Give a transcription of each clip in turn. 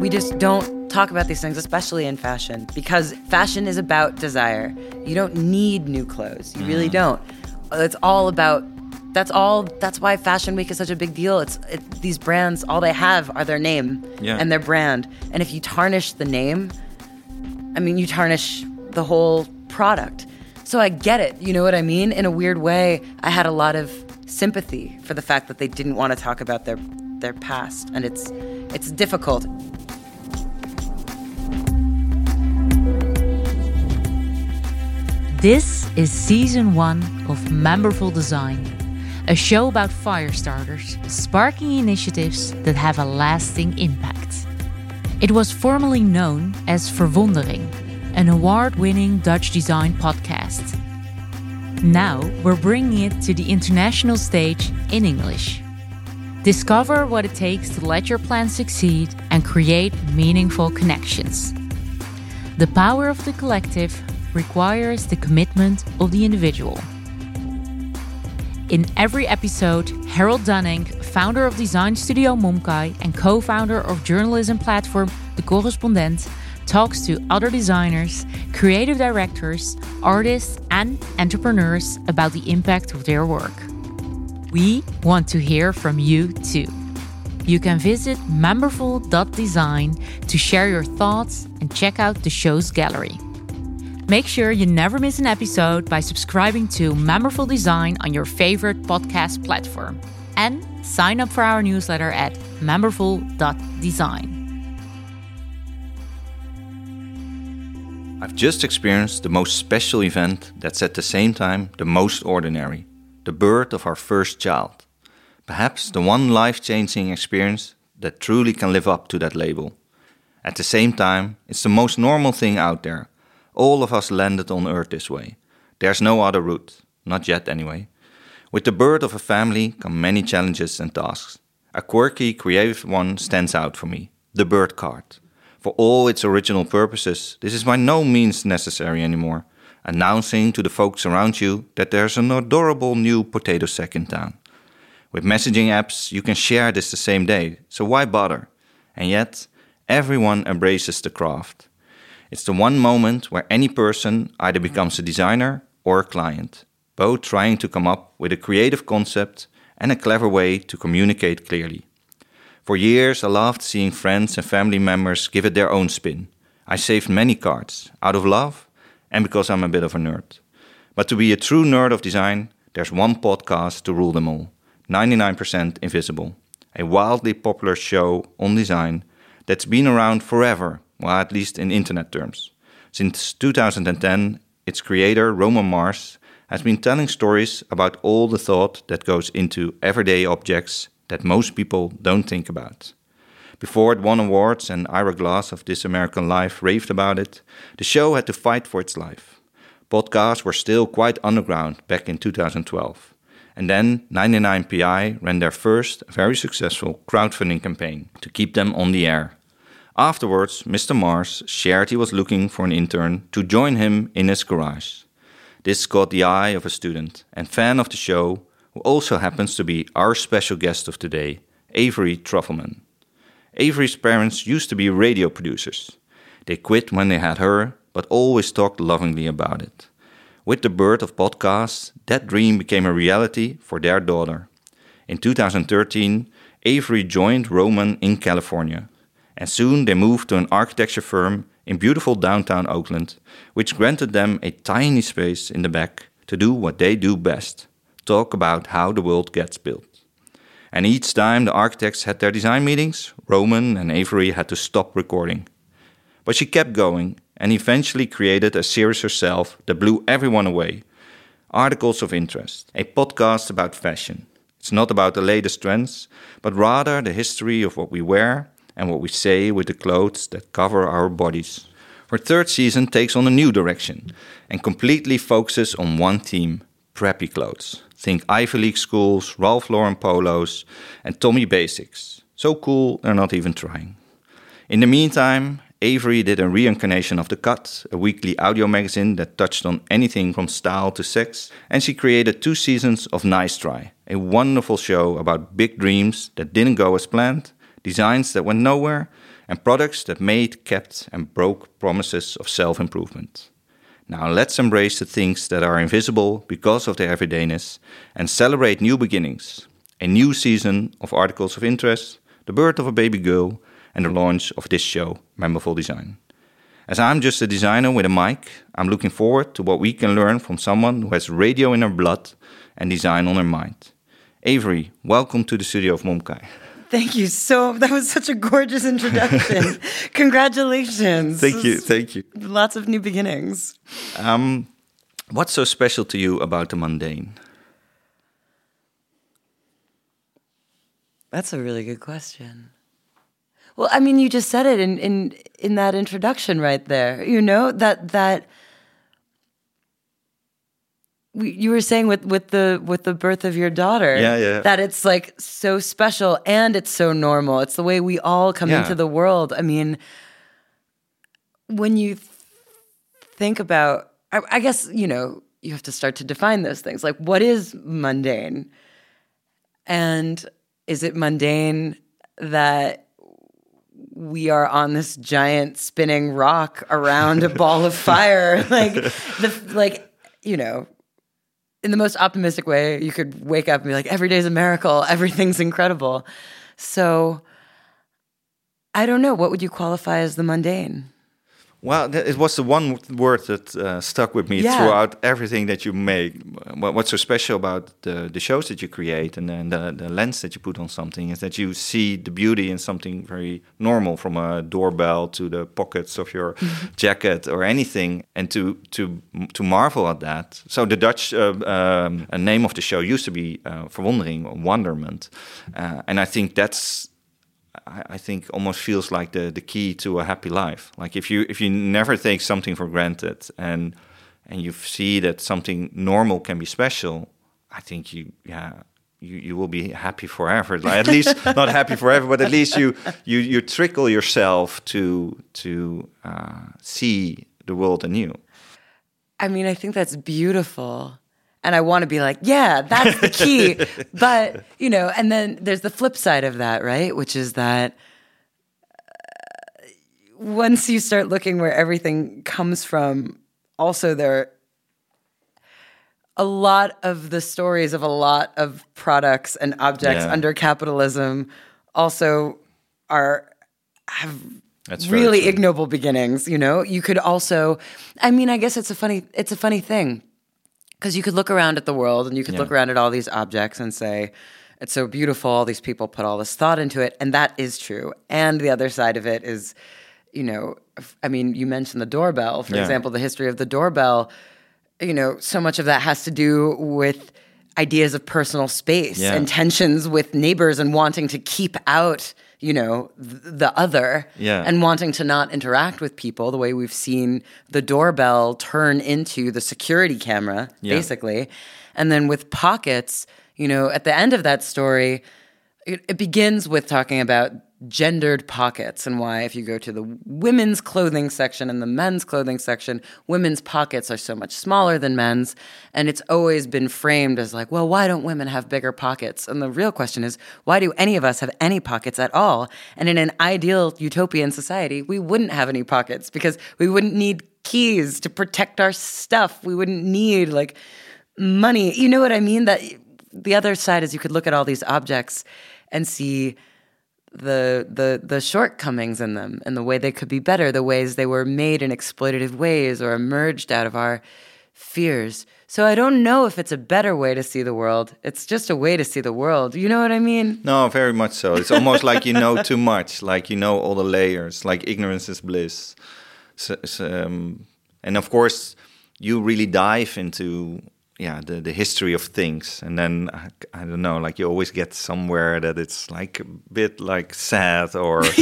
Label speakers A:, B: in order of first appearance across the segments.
A: we just don't talk about these things, especially in fashion, because fashion is about desire. You don't need new clothes. You really mm-hmm. don't. It's all about. That's all. That's why Fashion Week is such a big deal. It's it, these brands. All they have are their name
B: Yeah.
A: and their brand. And if you tarnish the name, I mean, you tarnish the whole product. So I get it. You know what I mean? In a weird way, I had a lot of sympathy for the fact that they didn't want to talk about their their past, and it's it's difficult.
C: This is season one of Meaningful Design, a show about fire starters, sparking initiatives that have a lasting impact. It was formerly known as Verwondering, an award winning Dutch design podcast. Now we're bringing it to the international stage in English. Discover what it takes to let your plan succeed and create meaningful connections. The power of the collective requires the commitment of the individual. In every episode, Harald Dunnink, founder of design studio Momkai and co founder of journalism platform The Correspondent, talks to other designers, creative directors, artists, and entrepreneurs about the impact of their work. We want to hear from you too. You can visit meaningful.design to share your thoughts and check out the show's gallery. Make sure you never miss an episode by subscribing to Meaningful Design on your favorite podcast platform. And sign up for our newsletter at meaningful.design.
B: I've just experienced the most special event that's at the same time the most ordinary the birth of our first child. Perhaps the one life changing experience that truly can live up to that label. At the same time, it's the most normal thing out there. All of us landed on Earth this way. There's no other route, not yet anyway. With the birth of a family come many challenges and tasks. A quirky, creative one stands out for me the bird card. For all its original purposes, this is by no means necessary anymore, announcing to the folks around you that there's an adorable new potato sack in town. With messaging apps, you can share this the same day, so why bother? And yet, everyone embraces the craft. It's the one moment where any person either becomes a designer or a client, both trying to come up with a creative concept and a clever way to communicate clearly. For years, I loved seeing friends and family members give it their own spin. I saved many cards out of love and because I'm a bit of a nerd. But to be a true nerd of design, there's one podcast to rule them all 99% Invisible, a wildly popular show on design that's been around forever, well, at least in internet terms. Since 2010, its creator, Roman Mars, has been telling stories about all the thought that goes into everyday objects that most people don't think about. Before it won awards and Ira Glass of This American Life raved about it, the show had to fight for its life. Podcasts were still quite underground back in 2012. And then 99PI ran their first very successful crowdfunding campaign to keep them on the air. Afterwards, Mr. Mars shared he was looking for an intern to join him in his garage. This caught the eye of a student and fan of the show, who also happens to be our special guest of today, Avery Trufelman. Avery's parents used to be radio producers. They quit when they had her, but always talked lovingly about it. With the birth of podcasts, that dream became a reality for their daughter. In 2013, Avery joined Roman in California, and soon they moved to an architecture firm in beautiful downtown Oakland, which granted them a tiny space in the back to do what they do best talk about how the world gets built. And each time the architects had their design meetings, Roman and Avery had to stop recording. But she kept going and eventually created a series herself that blew everyone away Articles of Interest, a podcast about fashion. It's not about the latest trends, but rather the history of what we wear and what we say with the clothes that cover our bodies. Her third season takes on a new direction and completely focuses on one theme preppy clothes. Think Ivy League schools, Ralph Lauren polos, and Tommy Basics. So cool, they're not even trying. In the meantime, Avery did a reincarnation of The Cut, a weekly audio magazine that touched on anything from style to sex, and she created two seasons of Nice Try, a wonderful show about big dreams that didn't go as planned, designs that went nowhere, and products that made, kept, and broke promises of self improvement. Now let's embrace the things that are invisible because of their everydayness and celebrate new beginnings. A new season of articles of interest, the birth of a baby girl, and the launch of this show, Meaningful Design. As I'm just a designer with a mic, I'm looking forward to what we can learn from someone who has radio in her blood and design on her mind. Avery, welcome to the studio of Momkai.
A: Thank you so. That was such a gorgeous introduction. Congratulations.
B: Thank you. Thank you.
A: Lots of new beginnings.
B: Um, what's so special to you about the mundane?
A: That's a really good question. Well, I mean, you just said it in in in that introduction right there. You know that that you were saying with with the with the birth of your daughter
B: yeah, yeah.
A: that it's like so special and it's so normal. It's the way we all come yeah. into the world. I mean when you th- think about I, I guess you know you have to start to define those things. Like what is mundane? And is it mundane that we are on this giant spinning rock around a ball of fire? Like the like you know in the most optimistic way, you could wake up and be like, every day's a miracle, everything's incredible. So I don't know. What would you qualify as the mundane?
B: Well, it was the one word that uh, stuck with me yeah. throughout everything that you make. What's so special about the, the shows that you create and then the, the lens that you put on something is that you see the beauty in something very normal, from a doorbell to the pockets of your jacket or anything, and to to to marvel at that. So the Dutch uh, um, name of the show used to be uh, Verwondering, Wonderment, uh, and I think that's I, think almost feels like the the key to a happy life. Like if you if you never take something for granted and and you see that something normal can be special, I think you yeah you, you will be happy forever. Like at least not happy forever, but at least you you you trickle yourself to to uh, see the world anew.
A: I mean, I think that's beautiful and I want to be like, yeah, that's the key. but, you know, and then there's the flip side of that, right? Which is that uh, once you start looking where everything comes from, also there a lot of the stories of a lot of products and objects yeah. under capitalism also are have that's really ignoble beginnings, you know? You could also I mean, I guess it's a funny it's a funny thing because you could look around at the world and you could yeah. look around at all these objects and say, it's so beautiful. All these people put all this thought into it. And that is true. And the other side of it is, you know, I mean, you mentioned the doorbell, for yeah. example, the history of the doorbell. You know, so much of that has to do with ideas of personal space yeah. and tensions with neighbors and wanting to keep out you know th- the other
B: yeah.
A: and wanting to not interact with people the way we've seen the doorbell turn into the security camera yeah. basically and then with pockets you know at the end of that story it, it begins with talking about gendered pockets and why if you go to the women's clothing section and the men's clothing section women's pockets are so much smaller than men's. And it's always been framed as like well why don't women have bigger pockets? And the real question is why do any of us have any pockets at all? And in an ideal utopian society we wouldn't have any pockets because we wouldn't need keys to protect our stuff. We wouldn't need like money. You know what i mean? That the other side is you could look at all these objects and see the the the shortcomings in them and the way they could be better, the ways they were made in exploitative ways or emerged out of our fears. So I don't know if it's a better way to see the world. It's just a way to see the world. You know what I mean?
B: No, very much so. It's almost like you know too much, like you know all the layers, like ignorance is bliss. So, so, um, and of course, you really dive into yeah the the history of things. And then I, I, don't know like you always get somewhere that it's like a bit like sad or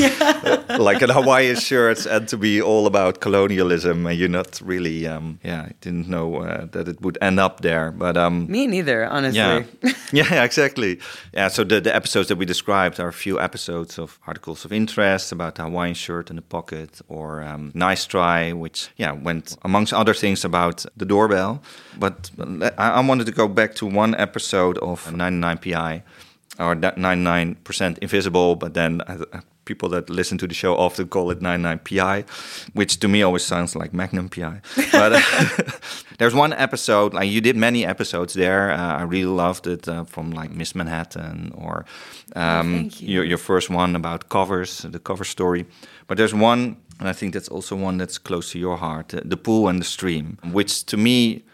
B: like an Hawaiian shirts and to be all about colonialism and you're not really um yeah I didn't know uh, that it would end up there. But um
A: me neither honestly.
B: Yeah. Yeah exactly. Yeah so the, the episodes that we described are a few episodes of articles of interest about the Hawaiian shirt in the pocket or um, nice try which yeah went amongst other things about the doorbell. But I, I wanted to go back to one episode of 99pi or 99% invisible, but then people that listen to the show often call it 99pi, which to me always sounds like Magnum PI. But uh, there's one episode, like you did many episodes there. Uh, I really loved it uh, from like Miss Manhattan or um,
A: oh, you.
B: your, your first one about covers, the cover story. But there's one, and I think that's also one that's close to your heart, uh, The Pool and the Stream, which to me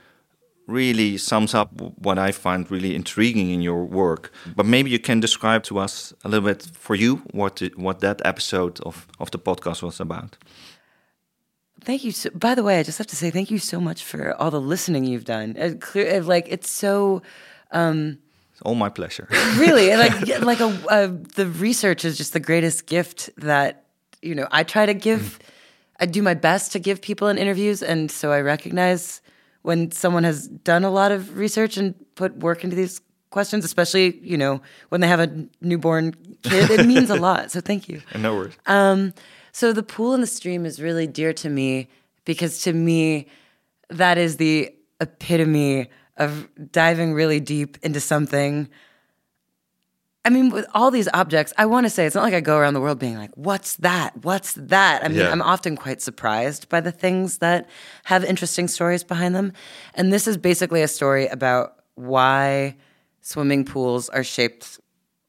B: really sums up what I find really intriguing in your work. But maybe you can describe to us a little bit for you what what that episode of of the podcast was about.
A: Thank you. So, by the way, I just have to say thank you so much for all the listening you've done. It clear, like it's so. Um,
B: it's all my pleasure.
A: really, like like a, uh, the research is just the greatest gift that you know. I try to give. I do my best to give people in interviews, and so I recognize when someone has done a lot of research and put work into these questions, especially you know when they have a newborn kid. It means a lot. So thank you.
B: And no worries.
A: Um, so the pool and the stream is really dear to me because to me that is the epitome of diving really deep into something I mean, with all these objects, I want to say it's not like I go around the world being like, "What's that? What's that?" I mean, yeah. I'm often quite surprised by the things that have interesting stories behind them. And this is basically a story about why swimming pools are shaped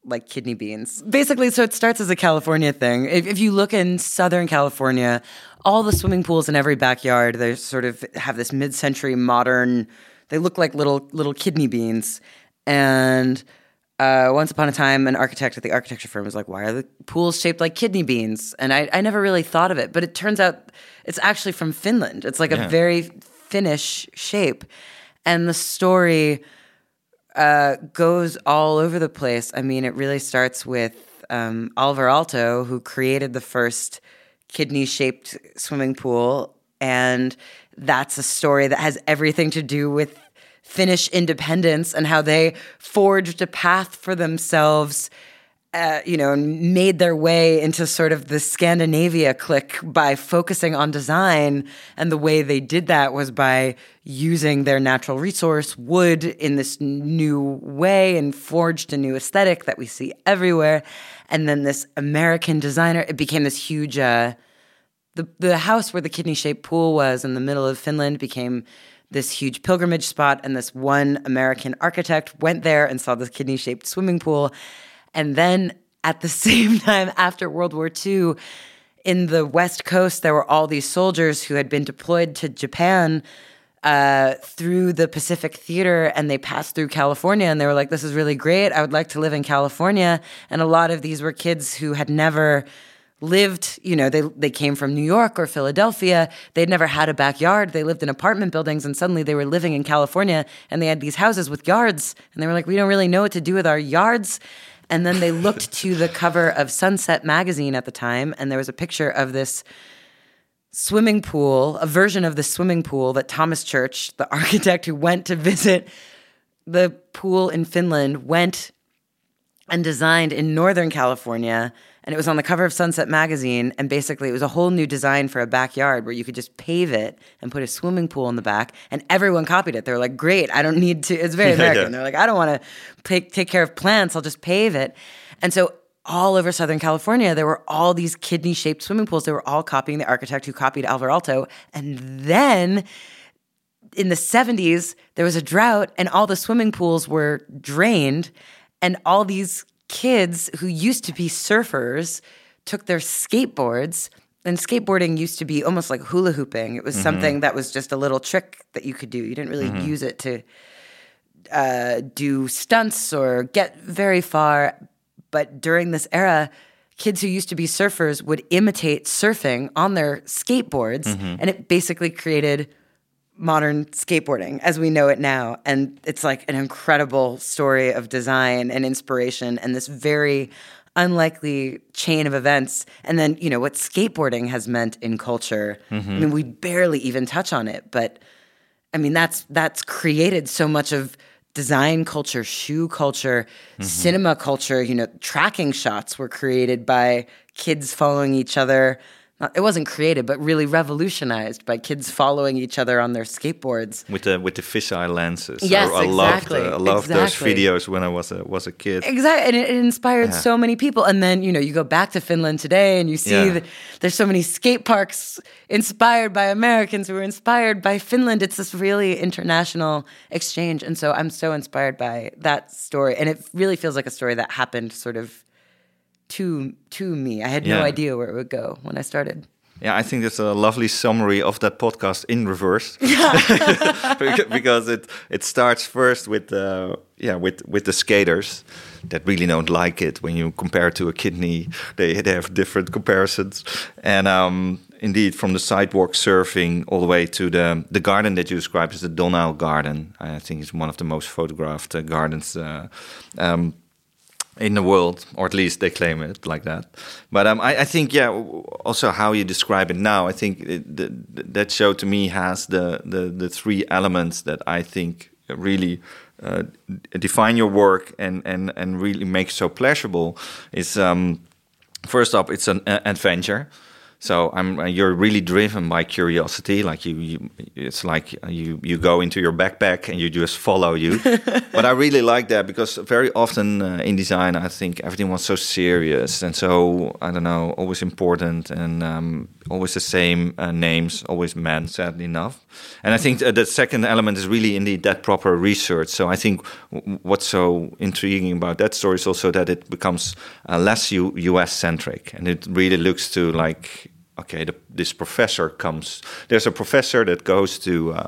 A: like kidney beans. Basically, so it starts as a California thing. If, if you look in Southern California, all the swimming pools in every backyard, they sort of have this mid-century modern. They look like little little kidney beans, and uh, once upon a time, an architect at the architecture firm was like, "Why are the pools shaped like kidney beans?" And I, I never really thought of it, but it turns out it's actually from Finland. It's like yeah. a very Finnish shape, and the story uh, goes all over the place. I mean, it really starts with um, Alvar Aalto, who created the first kidney-shaped swimming pool, and that's a story that has everything to do with Finnish independence and how they forged a path for themselves, uh, you know, made their way into sort of the Scandinavia clique by focusing on design. And the way they did that was by using their natural resource, wood, in this new way and forged a new aesthetic that we see everywhere. And then this American designer, it became this huge. Uh, the, the house where the kidney shaped pool was in the middle of Finland became this huge pilgrimage spot, and this one American architect went there and saw this kidney shaped swimming pool. And then at the same time, after World War II, in the West Coast, there were all these soldiers who had been deployed to Japan uh, through the Pacific Theater and they passed through California and they were like, This is really great. I would like to live in California. And a lot of these were kids who had never lived, you know, they they came from New York or Philadelphia. They'd never had a backyard. They lived in apartment buildings and suddenly they were living in California and they had these houses with yards and they were like, "We don't really know what to do with our yards." And then they looked to the cover of Sunset magazine at the time and there was a picture of this swimming pool, a version of the swimming pool that Thomas Church, the architect who went to visit the pool in Finland, went and designed in Northern California and it was on the cover of Sunset magazine. And basically, it was a whole new design for a backyard where you could just pave it and put a swimming pool in the back. And everyone copied it. They were like, "Great! I don't need to." It's very American. yeah. They're like, "I don't want to take care of plants. I'll just pave it." And so all over Southern California, there were all these kidney shaped swimming pools. They were all copying the architect who copied Alvar Aalto. And then in the 70s, there was a drought and all the swimming pools were drained. And all these kids who used to be surfers took their skateboards and skateboarding used to be almost like hula hooping. It was mm-hmm. something that was just a little trick that you could do. You didn't really mm-hmm. use it to uh, do stunts or get very far. But during this era, kids who used to be surfers would imitate surfing on their skateboards, mm-hmm. and it basically created modern skateboarding as we know it now. And it's like an incredible story of design and inspiration and this very unlikely chain of events. And then, you know, what skateboarding has meant in culture. Mm-hmm. I mean, we barely even touch on it, but I mean, that's that's created so much of design culture, shoe culture, mm-hmm. cinema culture, you know, tracking shots were created by kids following each other it wasn't created, but really revolutionized by kids following each other on their skateboards
B: with the with the fisheye lenses.
A: Yes,
B: I, I
A: exactly.
B: Loved, uh, I loved those videos when I was a was a kid.
A: Exactly, and it, it inspired
B: Yeah.
A: so many people. And then you know you go back to Finland today, and you see
B: Yeah.
A: that there's so many skate parks inspired by Americans who were inspired by Finland. It's this really international exchange, and so I'm so inspired by that story. And it really feels like a story that happened sort of to to me. I had no idea where it would go when I started.
B: Yeah, I think that's a lovely summary of that podcast in reverse. Beca- because it it starts first with uh, yeah with with the skaters that really don't like it when you compare to a kidney. They they have different comparisons, and um, indeed from the sidewalk surfing all the way to the the garden that you described as the Donnell Garden. I think it's one of the most photographed uh, gardens. Uh, um, in the world, or at least they claim it like that. But um, I, I think, yeah, also how you describe it now, I think it, the, that show to me has the, the, the three elements that I think really uh, define your work and, and, and really make so pleasurable. Is um, first up, it's an adventure. So I'm uh, you're really driven by curiosity. Like you, you, it's like you you go into your backpack and you just follow you. but I really like that because very often uh, in design, I think everything was so serious and so I don't know, always important and um, always the same uh, names, always men, sadly enough. And I think uh, the second element is really indeed that proper research. So I think w- what's so intriguing about that story is also that it becomes uh, less U- U.S. centric, and it really looks to like okay, the, this professor comes. There's a professor that goes to uh,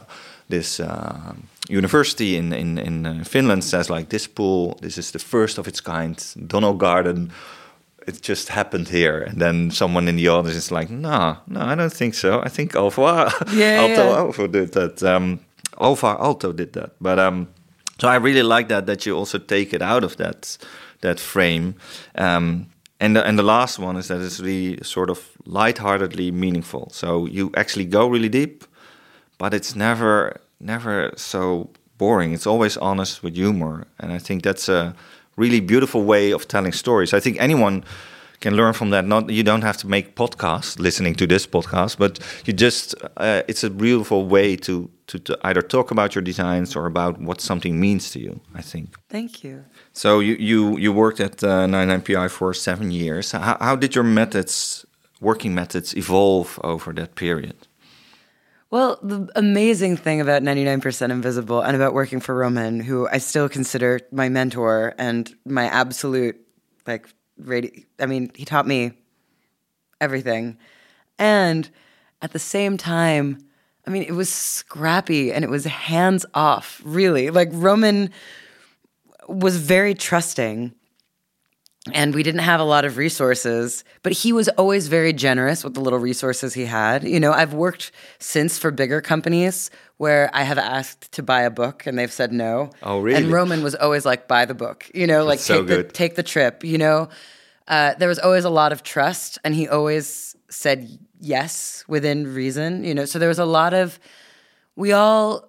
B: this uh, university in in in uh, Finland. Says like this pool, this is the first of its kind, Donnell Garden. It just happened here, and then someone in the audience is like, "No, no, I don't think so. I think Alvar
A: Yeah,
B: Aalto
A: yeah.
B: Did that. Um, Aalto did that." But um, so I really like that that you also take it out of that that frame. Um, and the, and the last one is that it's really sort of lightheartedly meaningful. So you actually go really deep, but it's never never so boring. It's always honest with humor, and I think that's a really beautiful way of telling stories. I think anyone can learn from that. Not you don't have to make podcasts listening to this podcast, but you just uh, it's a beautiful way to, to to either talk about your designs or about what something means to you. I think.
A: Thank you.
B: So you you you worked at uh, 99PI for seven years. How, how did your methods, working methods, evolve over that period?
A: Well, the amazing thing about 99% Invisible and about working for Roman, who I still consider my mentor and my absolute, like, radi- I mean, he taught me everything. And at the same time, I mean, it was scrappy and it was hands off, really. Like, Roman was very trusting and we didn't have a lot of resources, but he was always very generous with the little resources he had. You know, I've worked since for bigger companies where I have asked to buy a book and they've said no.
B: Oh, really?
A: And Roman was always like, buy the book, you know, like
B: so
A: take, the, take the trip, you know. Uh, there was always a lot of trust and he always said yes within reason, you know. So there was a lot of, we all,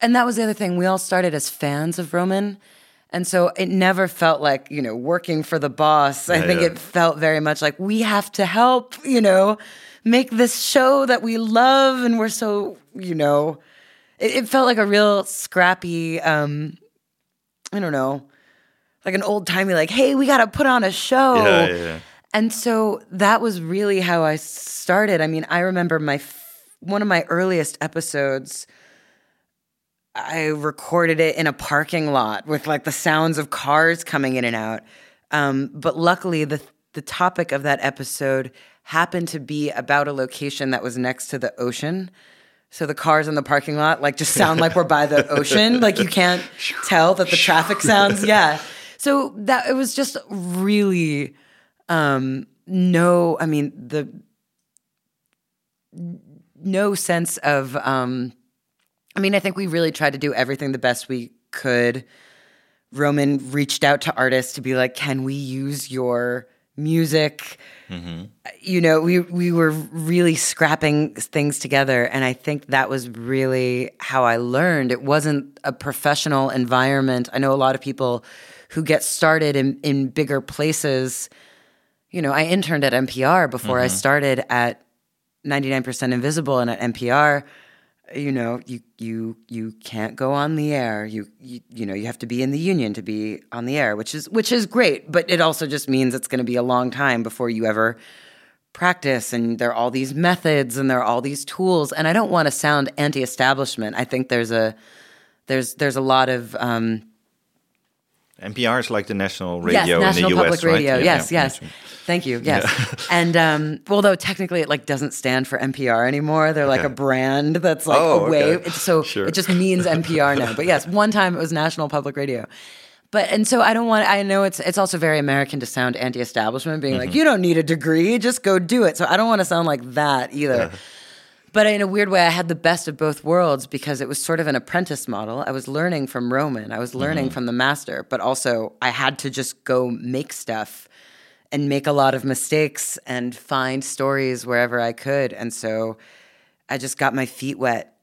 A: and that was the other thing, we all started as fans of Roman. And so it never felt like, you know, working for the boss. I
B: Yeah,
A: think
B: yeah.
A: it felt very much like we have to help, you know, make this show that we love and we're so, you know, it, it felt like a real scrappy, um, I don't know, like an old timey, like, hey, we got to put on a show.
B: Yeah.
A: And so that was really how I started. I mean, I remember my f- one of my earliest episodes. I recorded it in a parking lot with like the sounds of cars coming in and out. Um, but luckily, the the topic of that episode happened to be about a location that was next to the ocean. So the cars in the parking lot like just sound like we're by the ocean. Like you can't tell that the traffic sounds. Yeah. So that it was just really um no, I mean the no sense of um I mean, I think we really tried to do everything the best we could. Roman reached out to artists to be like, "Can we use your music?" Mm-hmm. You know, we we were really scrapping things together, and I think that was really how I learned. It wasn't a professional environment. I know a lot of people who get started in in bigger places you know, I interned at NPR before I mm-hmm. started at 99% Invisible and at NPR. You know, you you you can't go on the air. You, you you know you have to be in the union to be on the air, which is which is great. But it also just means it's going to be a long time before you ever practice and there are all these methods and there are all these tools and i don't want to sound anti-establishment i think there's a there's there's a lot of um,
B: NPR is like the national radio
A: yes, national
B: in the
A: public
B: US, right?
A: radio.
B: Yeah,
A: yes,
B: yeah,
A: yes. Thank you. Yes, and um, although technically it like doesn't stand for NPR anymore, they're like
B: Okay.
A: a brand that's like
B: Oh,
A: a way.
B: okay.
A: It's, so
B: Sure.
A: it just means NPR now. But yes, one time it was National Public Radio. But and so I don't want. I know it's it's also very American to sound anti-establishment, being
B: Mm-hmm.
A: like you don't need a degree, just go do it. So I don't want to sound like that either. But in a weird way, I had the best of both worlds because it was sort of an apprentice model. I was learning from Roman, I was learning mm-hmm. from the master, but also I had to just go make stuff and make a lot of mistakes and find stories wherever I could. And so I just got my feet wet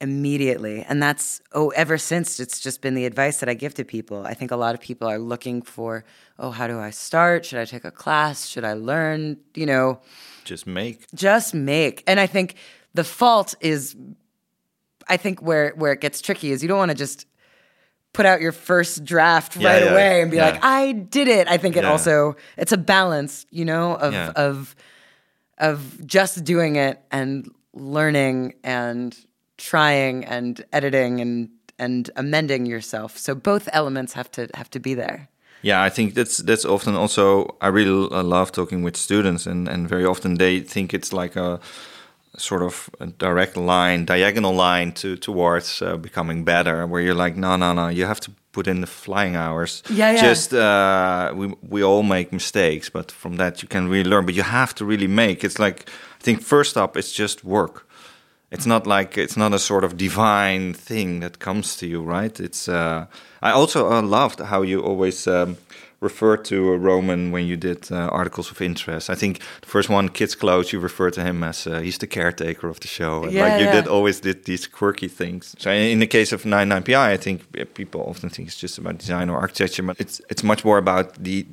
A: immediately. And that's, oh, ever since, it's just been the advice that I give to people. I think a lot of people are looking for, oh, how do I start? Should I take a class? Should I learn? You know,
B: Just make.
A: just make. And I think the fault is, I think where where it gets tricky is you don't want to just put out your first draft
B: Yeah,
A: right
B: yeah,
A: away and be
B: yeah.
A: like, I did it. I think it also it's a balance, you know, of of of just doing it and learning and trying and editing and and amending yourself. So both elements have to have to be there.
B: Yeah, I think that's that's often also I really love talking with students, and and very often they think it's like a sort of a direct line, diagonal line to towards uh, becoming better. Where you're like, no, no, no, you have to put in the flying hours.
A: Yeah, yeah.
B: Just uh, we we all make mistakes, but from that you can really learn. But you have to really make. It's like I think first up, it's just work. It's not like it's not a sort of divine thing that comes to you, right? It's. Uh, I also uh, loved how you always um, referred to uh, Roman when you did uh, articles of interest. I think the first one, Kids Clothes, you referred to him as uh, he's the caretaker of the show. And
A: Yeah,
B: like you
A: yeah.
B: did always did these quirky things. So in the case of 99PI, I think people often think it's just about design or architecture, but it's it's much more about the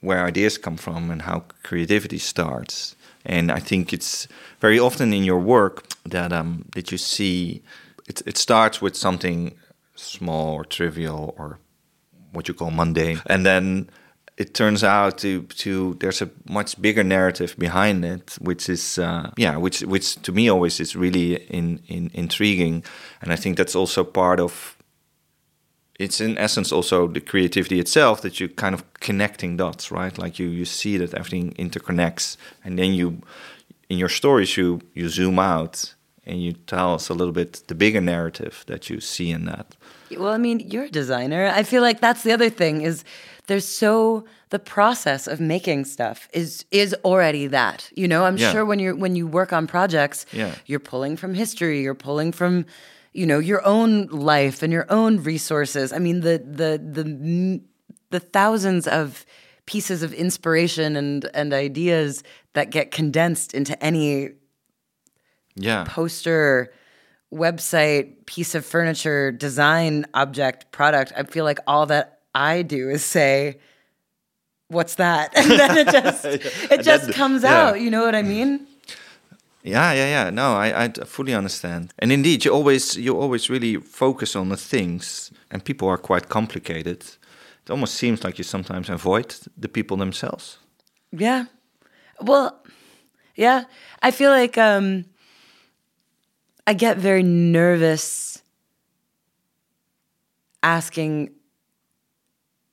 B: where ideas come from and how creativity starts. And I think it's very often in your work that um, that you see it, it starts with something small or trivial or what you call mundane, and then it turns out to to there's a much bigger narrative behind it, which is uh, yeah, which which to me always is really in, in intriguing, and I think that's also part of. It's in essence also the creativity itself that you're kind of connecting dots, right? Like you you see that everything interconnects, and then you in your stories you you zoom out and you tell us a little bit the bigger narrative that you see in that.
A: Well, I mean, you're a designer. I feel like that's the other thing is there's so the process of making stuff is is already that. You know, I'm
B: Yeah.
A: sure when you're when you work on projects,
B: Yeah.
A: you're pulling from history, you're pulling from you know, your own life and your own resources. I mean, the the the the thousands of pieces of inspiration and and ideas that get condensed into any
B: Yeah.
A: poster, website, piece of furniture, design, object, product. I feel like all that I do is say, "What's that?" and then it just it just
B: that-
A: comes
B: yeah.
A: out. You know what I mean?
B: Yeah, yeah, yeah. No, I, I fully understand. And indeed, you always you always really focus on the things, and people are quite complicated. It almost seems like you sometimes avoid the people themselves.
A: Yeah. Well, yeah. I feel like um, I get very nervous asking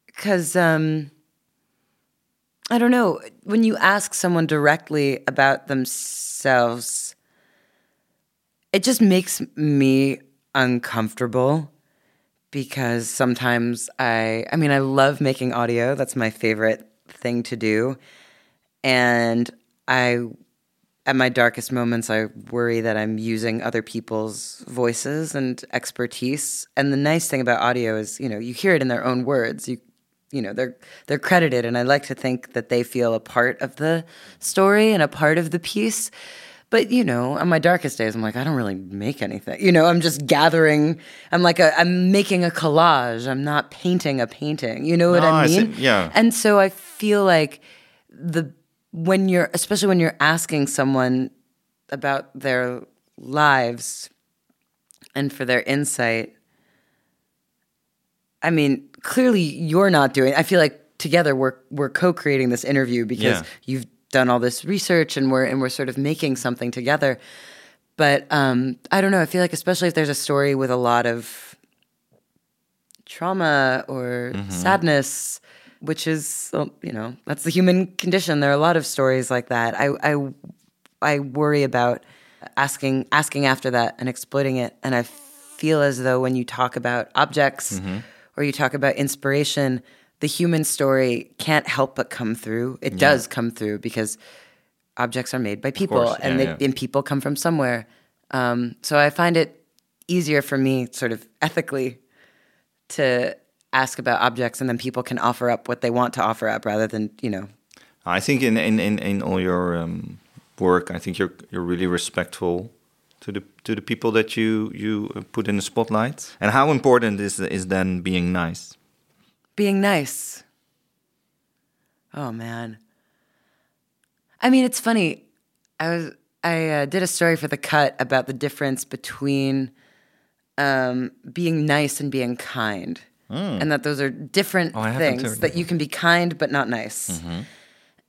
A: because um, I don't know when you ask someone directly about themselves, it just makes me uncomfortable because sometimes I I mean I love making audio. That's my favorite thing to do. And I at my darkest moments I worry that I'm using other people's voices and expertise. And the nice thing about audio is, you know, you hear it in their own words. You you know, they're they're credited and I like to think that they feel a part of the story and a part of the piece. But you know, on my darkest days, I'm like, I don't really make anything. You know, I'm just gathering. I'm like a, I'm making a collage. I'm not painting a painting. You know what
B: No,
A: I
B: I see.
A: mean?
B: Yeah.
A: And so I feel like the when you're, especially when you're asking someone about their lives and for their insight, I mean, clearly you're not doing. I feel like together we're we're co-creating this interview because
B: Yeah.
A: you've done all this research and we're and we're sort of making something together. But um, I don't know. I feel like especially if there's a story with a lot of trauma or sadness, which is you know that's the human condition. There are a lot of stories like that. I I I worry about asking asking after that and exploiting it. And I feel as though when you talk about objects or you talk about inspiration, the human story can't help but come through. It does come through because objects are made by people
B: course,
A: and, they,
B: yeah.
A: and people come from somewhere. Um, so I find it easier for me, sort of ethically, to ask about objects and then people can offer up what they want to offer up rather than, you know,
B: I think in in in, in all your um, work, I think you're you're really respectful to the to the people that you you uh, put in the spotlight. And how important is is then being nice?
A: being nice. Oh man. I mean, it's funny. I was I uh, did a story for the cut about the difference between um, being nice and being kind, and that those are different.
B: Oh,
A: things. That you can be kind but not nice.
B: Mm-hmm.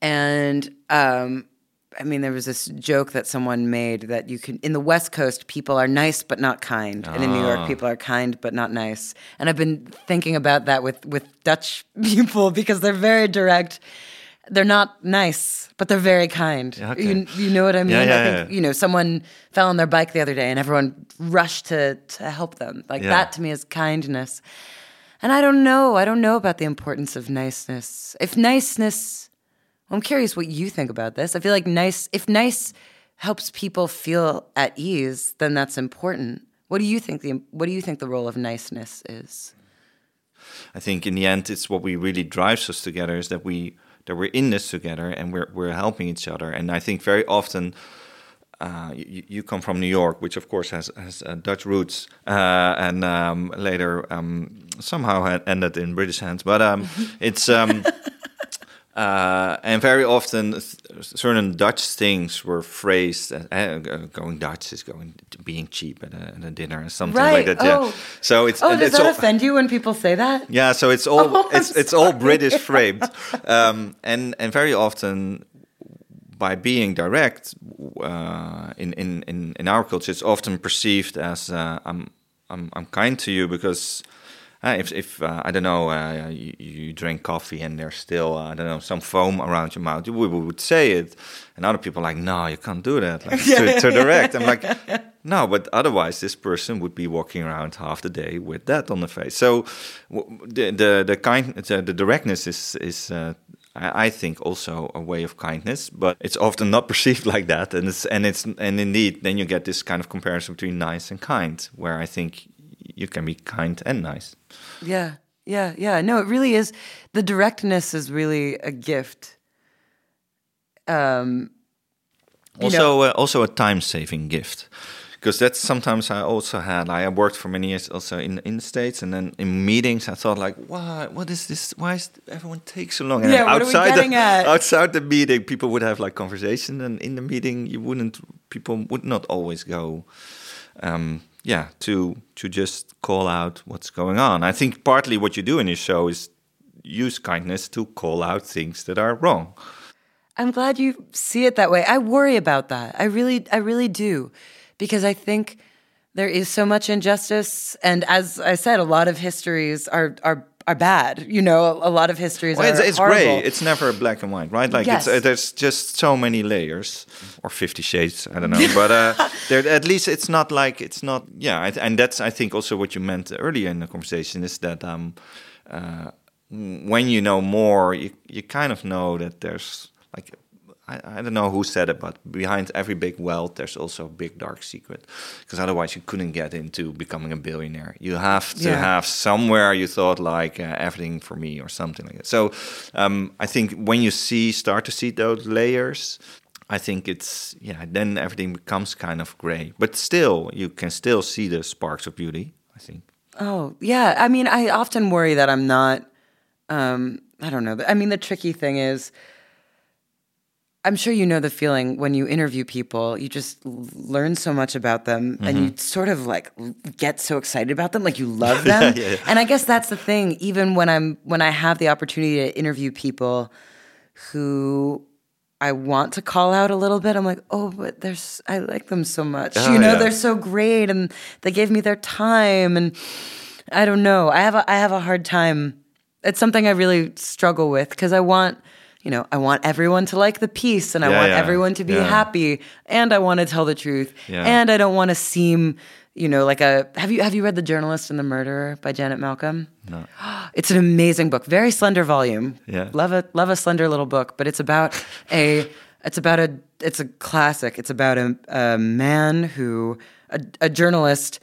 A: And um, I mean, there was this joke that someone made that you can in the West Coast people are nice but not kind, and in New
B: Ah.
A: York people are kind but not nice. And I've been thinking about that with with Dutch people because they're very direct. They're not nice, but they're very kind.
B: Okay.
A: You, you know what I mean?
B: Yeah, yeah,
A: I think
B: yeah.
A: you know someone fell on their bike the other day, and everyone rushed to to help them. Like that to me is kindness. And I don't know. I don't know about the importance of niceness. If niceness, I'm curious what you think about this. I feel like nice, if nice helps people feel at ease, then that's important. What do you think the What do you think the role of niceness is?
B: I think in the end, it's what we really drives us together is that we that we're in this together and we're we're helping each other. And I think very often. Uh, you, you come from New York, which of course has has uh, Dutch roots, uh, and um, later um, somehow had ended in British hands. But um, it's um, uh, and very often th- certain Dutch things were phrased as uh, going Dutch is going to being cheap at a, at a dinner or something like
A: Right.
B: that. Yeah.
A: Oh.
B: So it's
A: Oh, does
B: it's
A: that
B: all-
A: offend you when people say that?
B: yeah, so it's all
A: Oh,
B: it's it's all British framed, um, and and very often by being direct uh, in, in in in our culture, it's often perceived as uh, I'm I'm I'm kind to you because. Uh, if if uh, I don't know, uh, you, you drink coffee and there's still uh, I don't know some foam around your mouth, we would say it, and other people are like, no, you can't do that, like too, too direct. I'm like, no, but otherwise this person would be walking around half the day with that on the face. So w- the the the kind the, the directness is is. I I think also a way of kindness, but it's often not perceived like that, and it's and it's and indeed, then you get this kind of comparison between nice and kind, where I think you can be kind and nice.
A: Yeah, yeah, yeah. No, it really is. The directness is really a gift. Um,
B: Also, uh, also a time-saving gift, because that's sometimes I also had. I worked for many years also in in the states, and then in meetings I thought like, why? What is this? Why is everyone take so long? And
A: Yeah, what are we
B: outside
A: getting
B: the,
A: at?
B: outside the meeting, people would have like conversation, and in the meeting, you wouldn't. People would not always go. Um, yeah, to to just call out what's going on. I think partly what you do in your show is use kindness to call out things that are wrong.
A: I'm glad you see it that way. I worry about that. I really, I really do, because I think there is so much injustice, and as I said, a lot of histories are are are bad. You know, a lot of histories
B: Well,
A: are
B: it's, it's gray. It's never black and white, right? Like it's, uh, there's just so many layers, or Fifty Shades. I don't know, but uh, there at least it's not like it's not. Yeah, I, and that's I think also what you meant earlier in the conversation is that um, uh, when you know more, you you kind of know that there's like. I, I don't know who said it, but behind every big wealth, there's also a big dark secret. Because otherwise, you couldn't get into becoming a billionaire. You have to
A: Yeah.
B: have somewhere you thought like uh, everything for me or something like that. So um, I think when you see start to see those layers, I think it's yeah. Then everything becomes kind of gray, but still you can still see the sparks of beauty. I think.
A: Oh, yeah. I mean, I often worry that I'm not, um, I don't know. I mean, the tricky thing is, I'm sure you know the feeling when you interview people, you just learn so much about them and you mm-hmm. sort of like get so excited about them, like you love them.
B: Yeah, yeah.
A: And I guess that's the thing, even when I'm when I have the opportunity to interview people who I want to call out a little bit, I'm like, oh, but there's I like them so much.
B: Oh,
A: you know,
B: yeah.
A: they're so great and they gave me their time and I don't know. I have a I have a hard time. It's something I really struggle with because I want, you know, I want everyone to like the piece and I
B: Yeah,
A: want
B: yeah.
A: everyone to be
B: Yeah.
A: happy and I want to tell the truth. And I don't want to seem, you know, like a have you have you read The Journalist and the Murderer by Janet Malcolm?
B: No.
A: It's an amazing book, very slender volume.
B: Yeah.
A: Love a love a slender little book, but it's about a it's about a it's a classic. It's about a, a man who a, a journalist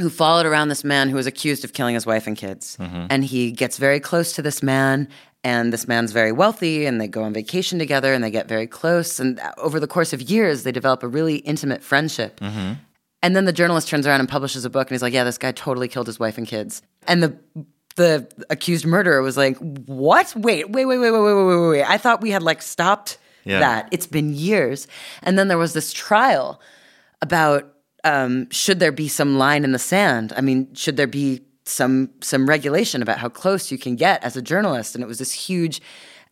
A: who followed around this man who was accused of killing his wife and kids. Mm-hmm. And he gets very close to this man, and this man's very wealthy, and they go on vacation together and they get very close. And over the course of years, they develop a really intimate friendship. And then the journalist turns around and publishes a book, and he's like, "Yeah, this guy totally killed his wife and kids." And the the accused murderer was like, "What? Wait, wait, wait, wait, wait, wait, wait, wait, wait! I thought we had like stopped
B: Yeah.
A: that. It's been years." And then there was this trial about um, should there be some line in the sand? I mean, should there be some some regulation about how close you can get as a journalist? And it was this huge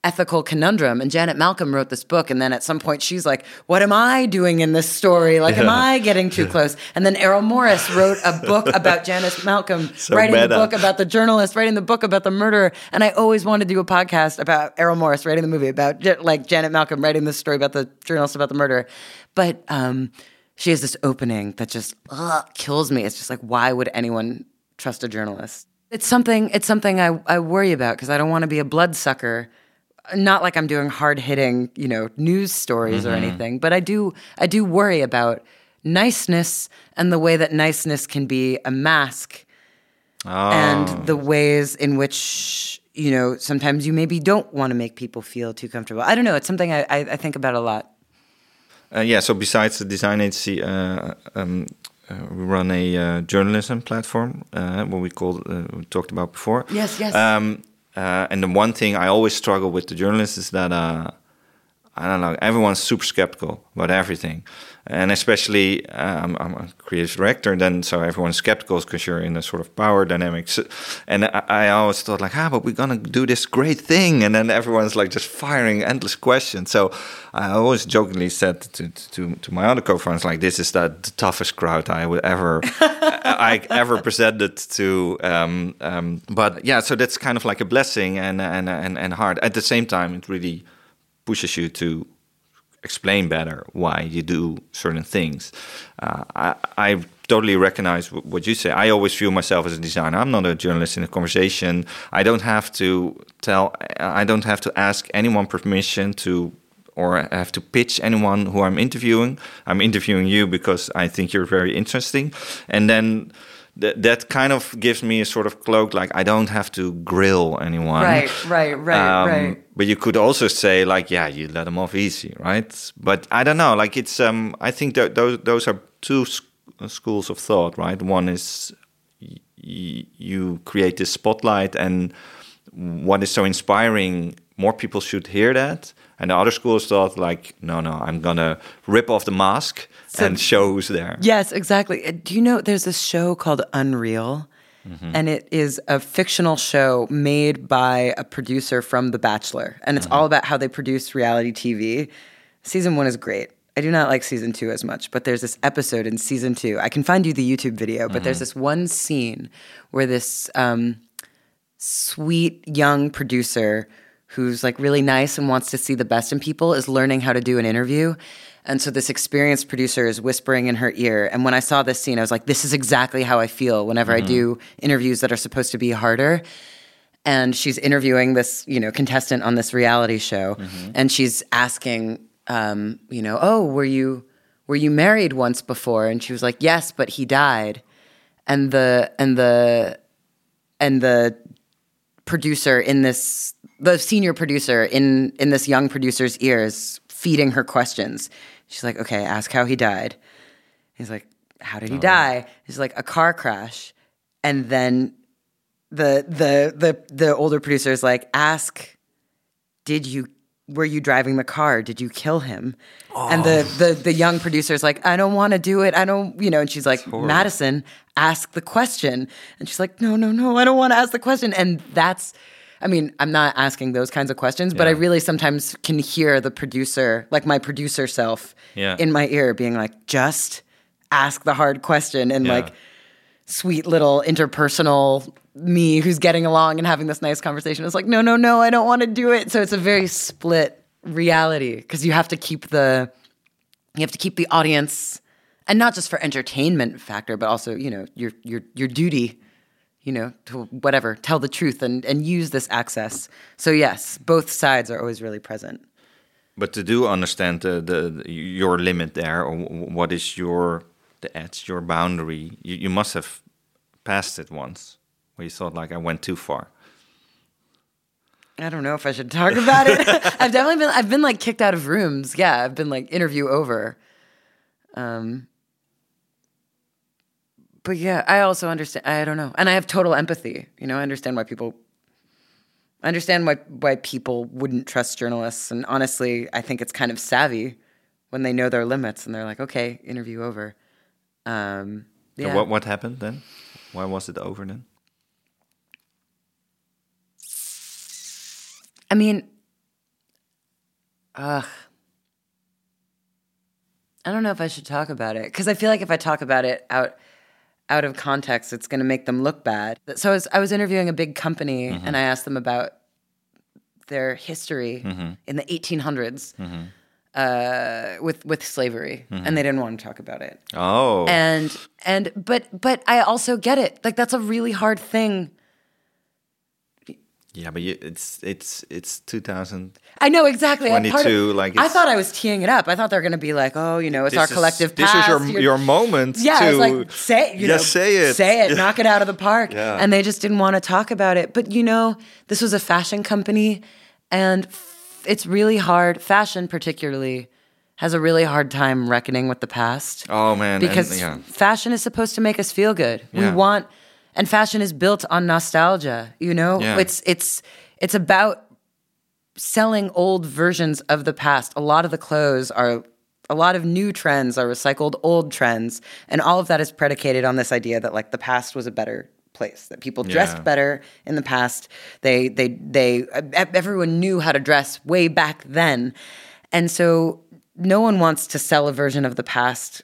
A: ethical conundrum. And Janet Malcolm wrote this book, and then at some point she's like, "What am I doing in this story? Like, am I getting too close?" And then Errol Morris wrote a book about Janet Malcolm
B: So
A: writing the book about the journalist, writing the book about the murderer. And I always wanted to do a podcast about Errol Morris writing the movie about like Janet Malcolm writing this story about the journalist about the murder. But um, she has this opening that just ugh, kills me. It's just like, why would anyone trust a journalist? It's something. It's something I, I worry about because I don't want to be a bloodsucker. Not like I'm doing hard hitting, you know, news stories or anything, but I do. I do worry about niceness and the way that niceness can be a mask
B: Oh.
A: and the ways in which you know sometimes you maybe don't want to make people feel too comfortable. I don't know. It's something I, I, I think about a lot.
B: Uh, yeah, so besides the design agency, uh, um, we run a uh, journalism platform, uh, what we called, uh, we talked about before.
A: Yes, yes.
B: Um, uh, and the one thing I always struggle with the journalists is that uh, I don't know, everyone's super skeptical about everything, and especially uh, I'm, a creative director, then so everyone's skeptical because you're in a sort of power dynamics, and I, I always thought like, ah, but we're gonna do this great thing, and then everyone's like just firing endless questions. So I always jokingly said to to, to my other co-founders like, this is the, the toughest crowd I would ever I ever presented to. Um, um, but yeah, so that's kind of like a blessing and and and and hard at the same time. It really pushes you to explain better why you do certain things. Uh, I, I totally recognize wh- what you say. I always view myself as a designer. I'm not a journalist in a conversation. I don't have to tell. I don't have to ask anyone permission to. Or I have to pitch anyone who I'm interviewing. I'm interviewing you because I think you're very interesting, and then th- that kind of gives me a sort of cloak, like I don't have to grill anyone.
A: Right, right, right,
B: Um,
A: right.
B: But you could also say like, yeah, you let them off easy, right? But I don't know. Like it's, um, I think that those those are two s- schools of thought, right? One is y- y- you create this spotlight, and what is so inspiring, more people should hear that. And the other school of thought, like, no, no, I'm gonna rip off the mask
A: So-
B: and shows there.
A: Yes, exactly. Uh, Do you know there's this show called Unreal?
B: Mm-hmm.
A: And it is a fictional show made by a producer from The Bachelor. And it's
B: Mm-hmm.
A: all about how they produce reality TV. Season one is great. I do not like season two as much, but there's this episode in season two. I can find you the YouTube video, but
B: Mm-hmm.
A: there's this one scene where this um, sweet young producer who's like really nice and wants to see the best in people is learning how to do an interview. And so this experienced producer is whispering in her ear. And when I saw this scene, I was like, this is exactly how I feel whenever I do interviews that are supposed to be harder. And she's interviewing this, you know, contestant on this reality show, and she's asking, um, you know, oh, were you were you married once before? And she was like, yes, but he died. And the and the and the producer in this the senior producer in in this young producer's ears feeding her questions she's like okay ask how he died he's like how did he oh. die he's like a car crash and then the the the the older producer is like ask did you were you driving the car? Did you kill him? And the, oh. the the young producer's like, I don't want to do it. I don't, you know. And she's like, Madison, ask the question. And she's like, No, no, no, I don't want to ask the question. And that's, I mean, I'm not asking those kinds of questions, but I really sometimes can hear the producer, like my producer self,
B: Yeah.
A: in my ear, being like, just ask the hard question and
B: Yeah.
A: like sweet little interpersonal me who's getting along and having this nice conversation is like, no, no, no, I don't want to do it. So it's a very split reality because you have to keep the you have to keep the audience and not just for entertainment factor, but also, you know, your your your duty, you know, to whatever, tell the truth and and use this access. So yes, both sides are always really present.
B: But to do understand the, the, your limit there, or what is your the edge, your boundary, you, you must have passed it once, where you thought like I went too far.
A: I don't know if I should talk about it. I've definitely been I've been like kicked out of rooms. Yeah, I've been like interview over. Um but yeah, I also understand I don't know. And I have total empathy. You know, I understand why people I understand why why people wouldn't trust journalists and honestly, I think it's kind of savvy when they know their limits and they're like, "Okay, interview over." Um yeah.
B: what what happened then? Why was it over then?
A: I mean, ugh. I don't know if I should talk about it because I feel like if I talk about it out out of context, it's going to make them look bad. So I was, I was interviewing a big company mm-hmm. and I asked them about their history mm-hmm. in the 1800s mm-hmm. uh, with with slavery, and they didn't want to talk about it.
B: Oh,
A: And and but but I also get it. Like that's a really hard thing.
B: Yeah, but you, it's it's it's 2000.
A: I know exactly. I- part of-
B: 22, like,
A: I thought I was teeing it up. I thought they were going to be like, oh, you know, it's our
B: is-
A: collective
B: This
A: past.
B: is your your moment.
A: yeah,
B: to,
A: like say it, you know,
B: say it,
A: say it,
B: Yeah.
A: knock it out of the park.
B: Yeah.
A: And they just didn't want to talk about it. But you know, this was a fashion company, and f- it's really hard. Fashion, particularly, has a really hard time reckoning with the past.
B: Oh man, and-
A: because
B: yeah.
A: fashion is supposed to make us feel good. We want, and fashion is built on nostalgia. You know,
B: Yeah.
A: it's it's it's about selling old versions of the past. A lot of the clothes are a lot of new trends are recycled old trends and all of that is predicated on this idea that like the past was a better place that people dressed
B: Yeah.
A: better in the past they they they everyone knew how to dress way back then and so no one wants to sell a version of the past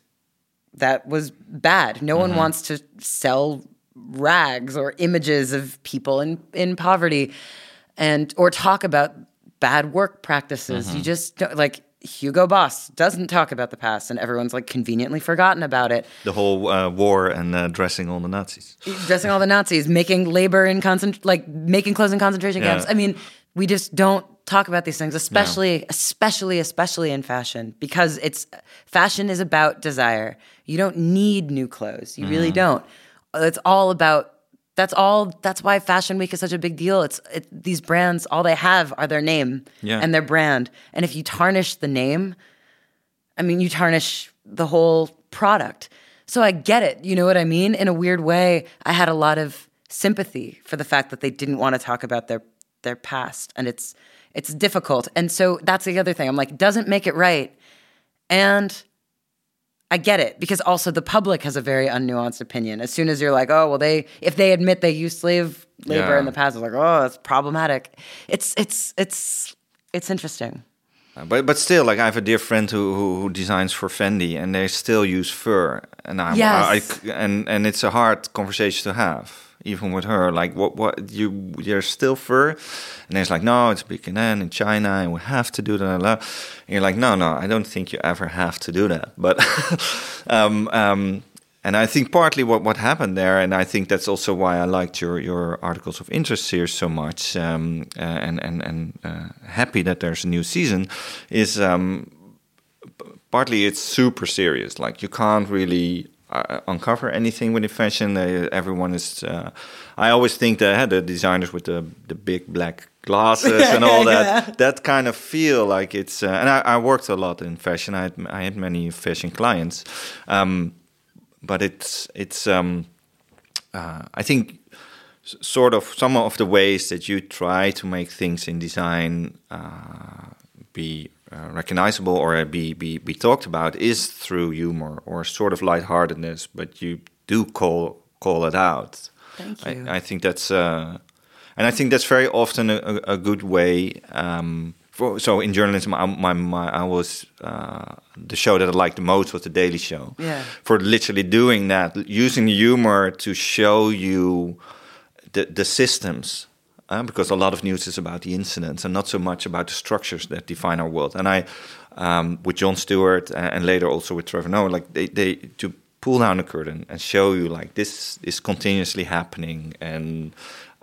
A: that was bad. No one mm-hmm. wants to sell rags or images of people in, in poverty and or talk about bad work practices. You just don't like Hugo Boss doesn't talk about the past and everyone's like conveniently forgotten about it.
B: the whole uh, war and uh, dressing all the Nazis.
A: Dressing all the Nazis, making labor in concent like making clothes in concentration
B: Yeah.
A: camps. I mean, we just don't talk about these things, especially, especially, especially in fashion, because it's fashion is about desire. You don't need new clothes. You
B: Mm-hmm.
A: really don't. It's all about. That's all. That's why Fashion Week is such a big deal. It's it, these brands. All they have are their name
B: Yeah.
A: and their brand. And if you tarnish the name, I mean, you tarnish the whole product. So I get it. You know what I mean? In a weird way, I had a lot of sympathy for the fact that they didn't want to talk about their their past, and it's it's difficult. And so that's the other thing. I'm like, doesn't make it right, and I get it because also the public has a very unnuanced opinion. As soon as you're like, oh well, they if they admit they used slave labor
B: Yeah.
A: in the past, it's like, oh, that's problematic. It's it's it's it's interesting.
B: Uh, But but still, like I have a dear friend who who, who designs for Fendi, and they still use fur, and I'm,
A: Yes.
B: I, I- and and it's a hard conversation to have, even with her. Like, what what you, you're still fur, and there's like, no, it's and in China, and we have to do that. And you're like, no, no, I don't think you ever have to do that. But um, um, and I think partly what, what happened there, and I think that's also why I liked your, your articles of interest here so much, um, uh, and and and uh, happy that there's a new season, is um, partly it's super serious. Like you can't really uh, uncover anything within fashion. Uh, everyone is. Uh, I always think that the designers with the the big black glasses and all that that kind of feel like it's. Uh, and I, I worked a lot in fashion. I had I had many fashion clients. Um, but it's it's um, uh, I think sort of some of the ways that you try to make things in design uh, be uh, recognizable or be, be be talked about is through humor or sort of lightheartedness, but you do call call it out.
A: Thank you.
B: I, I think that's uh, and I think that's very often a, a, good way. Um, for, so in journalism, I, my, my I was uh, the show that I liked the most was the Daily Show.
A: Yeah.
B: For literally doing that, using humor to show you the the systems. Uh, because a lot of news is about the incidents and not so much about the structures that define our world. And I, um, with Jon Stewart and, later also with Trevor Noah, like they, they to pull down the curtain and show you like this is continuously happening and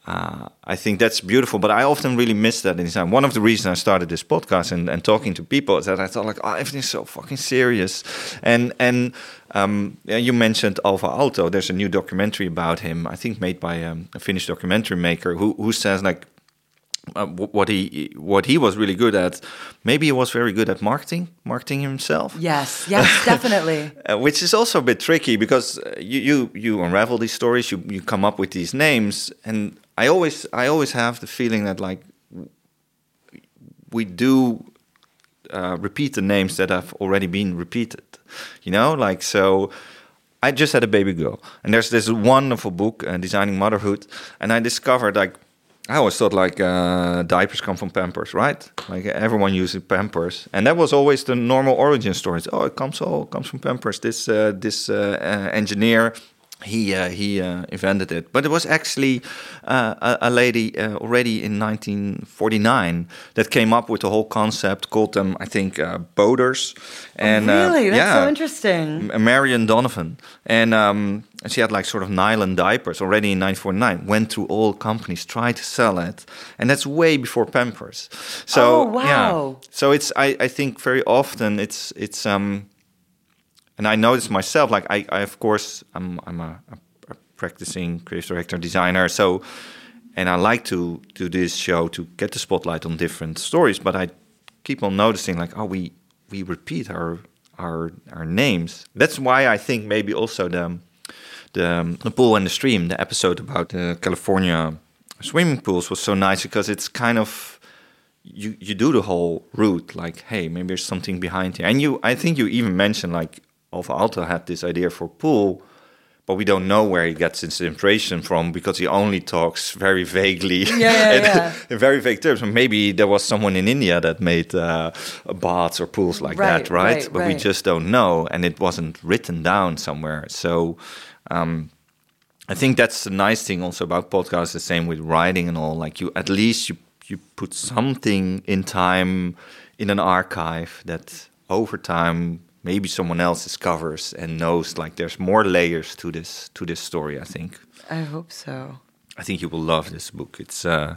B: uh, I think that's beautiful, but I often really miss that in design. One of the reasons I started this podcast and, and talking to people is that I thought like, oh, everything's so fucking serious. And and um, yeah, you mentioned Alvar Aalto. There's a new documentary about him, I think made by um, a Finnish documentary maker who who says like uh, what he what he was really good at. Maybe he was very good at marketing, marketing himself.
A: Yes, yes, definitely.
B: uh, which is also a bit tricky because uh, you you you unravel these stories, you you come up with these names, and I always I always have the feeling that like we do uh, repeat the names that have already been repeated. You know, like so. I just had a baby girl, and there's this wonderful book, uh, Designing Motherhood, and I discovered like I always thought like uh, diapers come from Pampers, right? Like everyone uses Pampers, and that was always the normal origin stories. Oh, it comes all comes from Pampers. This uh, this uh, uh engineer he uh, he uh, invented it, but it was actually uh, a, a, lady uh, already in 1949 that came up with the whole concept. Called them, I think, uh, boaters.
A: And oh, really, that's yeah, so interesting.
B: Marion Donovan, and um, she had like sort of nylon diapers already in 1949. Went through all companies, tried to sell it, and that's way before Pampers. So
A: oh, wow.
B: yeah, so it's I, I think very often it's it's um and I noticed myself, like I, I of course, I'm I'm a, a, practicing creative director designer, so and I like to do this show to get the spotlight on different stories, but I keep on noticing like, oh, we we repeat our our our names. That's why I think maybe also the the, the pool and the stream, the episode about the California swimming pools was so nice because it's kind of you you do the whole route like hey maybe there's something behind here and you i think you even mentioned like Alvar Aalto had this idea for pool, but we don't know where he gets his inspiration from because he only talks very vaguely
A: yeah, yeah, yeah.
B: in very vague terms. maybe there was someone in India that made uh, baths or pools like
A: right,
B: that, right?
A: right
B: but
A: right.
B: we just don't know, and it wasn't written down somewhere. So. Um, I think that's the nice thing also about podcasts. The same with writing and all. Like you, at least you you put something in time in an archive that over time maybe someone else discovers and knows like there's more layers to this to this story. I think.
A: I hope so.
B: I think you will love this book. It's uh,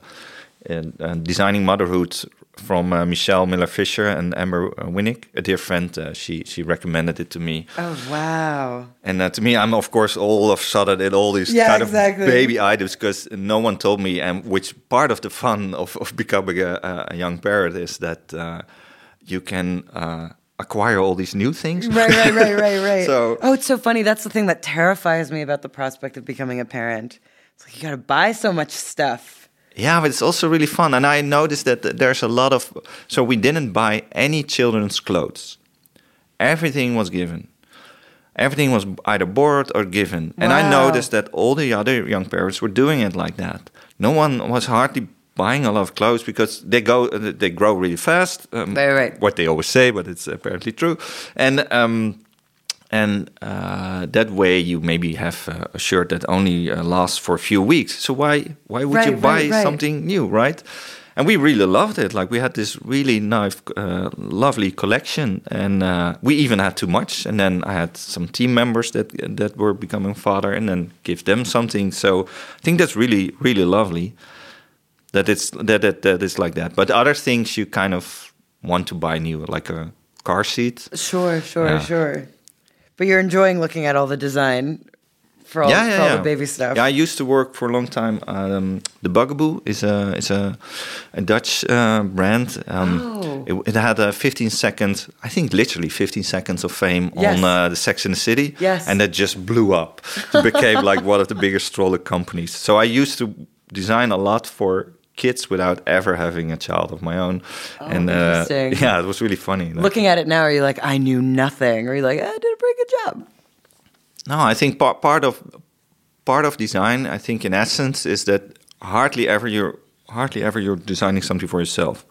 B: uh, designing motherhood from uh, Michelle Millar Fisher and Amber Winick, a dear friend. Uh, she she recommended it to me.
A: Oh wow!
B: And uh, to me, I'm of course all of a sudden in all these
A: yeah,
B: kind
A: exactly.
B: of baby items because no one told me. And which part of the fun of, of becoming a, a young parent is that uh, you can acquire all these new things.
A: Right, right, right, right, right.
B: so,
A: oh, it's so funny. That's the thing that terrifies me about the prospect of becoming a parent. It's like you got to buy so much stuff.
B: Yeah, but it's also really fun. And I noticed that there's a lot of. So we didn't buy any children's clothes. Everything was given. Everything was either borrowed or given.
A: Wow.
B: And I noticed that all the other young parents were doing it like that. No one was hardly buying a lot of clothes because they go they grow really fast.
A: Um, right.
B: What they always say, but it's apparently true. And um, and uh, that way you maybe have a shirt that only uh, lasts for a few weeks. So why why would
A: right,
B: you buy
A: right, right.
B: something new, right? And we really loved it. Like we had this really nice, uh, lovely collection, and uh, we even had too much. And then I had some team members that that were becoming father, and then give them something. So I think that's really really lovely that it's that, that that is like that. But other things you kind of want to buy new, like a car seat.
A: Sure, sure, yeah. sure. But you're enjoying looking at all the design for all,
B: yeah, yeah,
A: for all the baby stuff.
B: Yeah, I used to work for a long time. Um, the Bugaboo is a is a, a Dutch uh, brand. Um,
A: oh.
B: it, it, had a 15 second, I think literally 15 seconds of fame
A: yes.
B: on uh, the Sex in the City.
A: Yes.
B: And that just blew up. It became like one of the biggest stroller companies. So I used to design a lot for kids without ever having a child of my own.
A: Oh,
B: and uh, yeah, it was really funny. Like-
A: Looking at it now, are you like, I knew nothing? Or are you like, I did a pretty good job?
B: No, I think part part of part of design, I think in essence, is that hardly ever you're hardly ever you're designing something for yourself.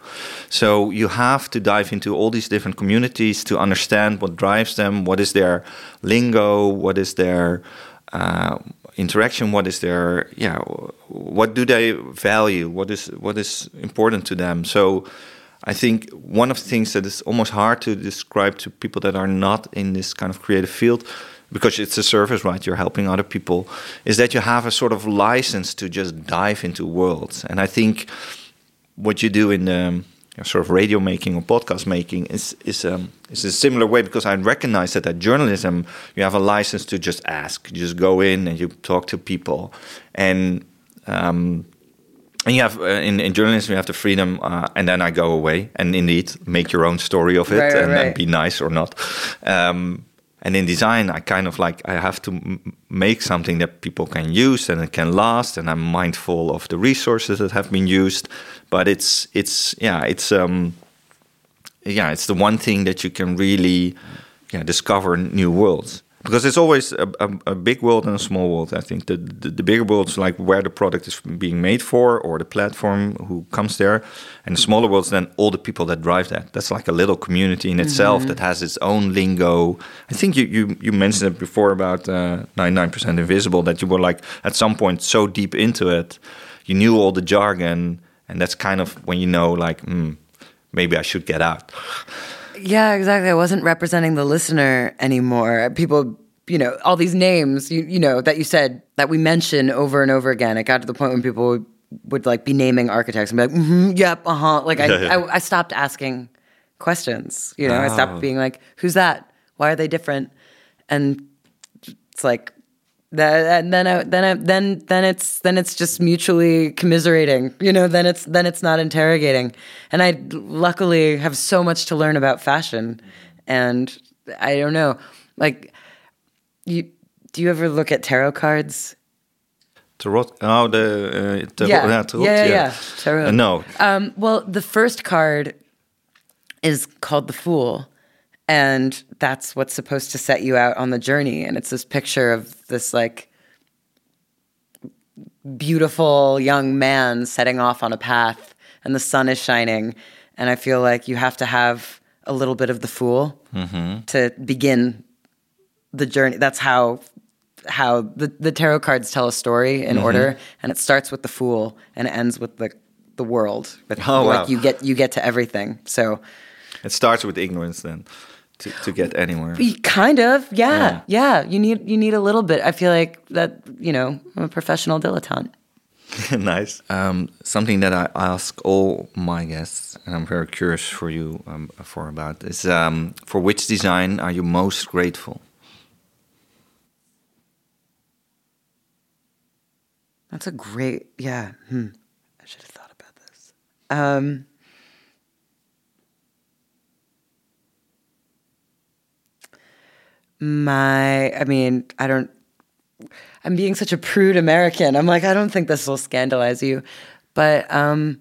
B: So you have to dive into all these different communities to understand what drives them, what is their lingo, what is their uh, interaction, what is their yeah, what do they value, what is what is important to them. So. I think one of the things that is almost hard to describe to people that are not in this kind of creative field because it's a service, right? You're helping other people, is that you have a sort of license to just dive into worlds. And I think what you do in the sort of radio making or podcast making is is um, is a similar way because I recognize that at journalism you have a license to just ask, you just go in and you talk to people, and um, and you have uh, in, in journalism you have the freedom, uh, and then I go away and indeed make your own story of it
A: Right, right,
B: and, and be nice or not. Um, and in design, I kind of like I have to m- make something that people can use and it can last, and I'm mindful of the resources that have been used. But it's it's yeah it's um yeah it's the one thing that you can really yeah discover new worlds because it's always a, a, a big world and a small world. I think the, the the bigger world is like where the product is being made for or the platform who comes there, and the smaller worlds then all the people that drive that. That's like a little community in itself that has its own lingo. I think you you, you mentioned it before about nine percent invisible that you were like at some point so deep into it, you knew all the jargon, and that's kind of when you know like. Hmm, Maybe I should get out.
A: Yeah, exactly. I wasn't representing the listener anymore. People, you know, all these names, you, you know, that you said that we mention over and over again. It got to the point when people would, would like be naming architects and be like, mm-hmm, yep, uh huh. Like I. I, I stopped asking questions. You know, I
B: Oh.
A: stopped being like, who's that? Why are they different? And it's like that, and then I, then I, then then it's then it's just mutually commiserating. You know, then it's then it's not interrogating. And I luckily have so much to learn about fashion, and I don't know, like you. Do you ever look at tarot cards?
B: Tarot. Oh, the uh, tarot.
A: Yeah.
B: yeah, tarot,
A: Yeah, yeah, yeah. Tarot.
B: Uh, no,
A: Um, well, the first card is called the Fool, and that's what's supposed to set you out on the journey. And it's this picture of this like beautiful young man setting off on a path, and the sun is shining. And I feel like you have to have a little bit of the Fool mm-hmm. to begin the journey. That's how how the, the tarot cards tell a story in mm-hmm. order, and it starts with the fool and it ends with the the world. With,
B: Oh,
A: like
B: wow.
A: you get you get to everything. So
B: it starts with ignorance then to, to get anywhere.
A: kind of, yeah,
B: Yeah.
A: yeah. You need you need a little bit. I feel like that. You know, I'm a professional dilettante.
B: nice. Um, something that I ask all my guests, and I'm very curious for you um, for about is um, for which design are you most grateful?
A: That's a great, yeah. Hmm. I should have thought about this. Um, my, I mean, I don't. I'm being such a prude American. I'm like, I don't think this will scandalize you, but um,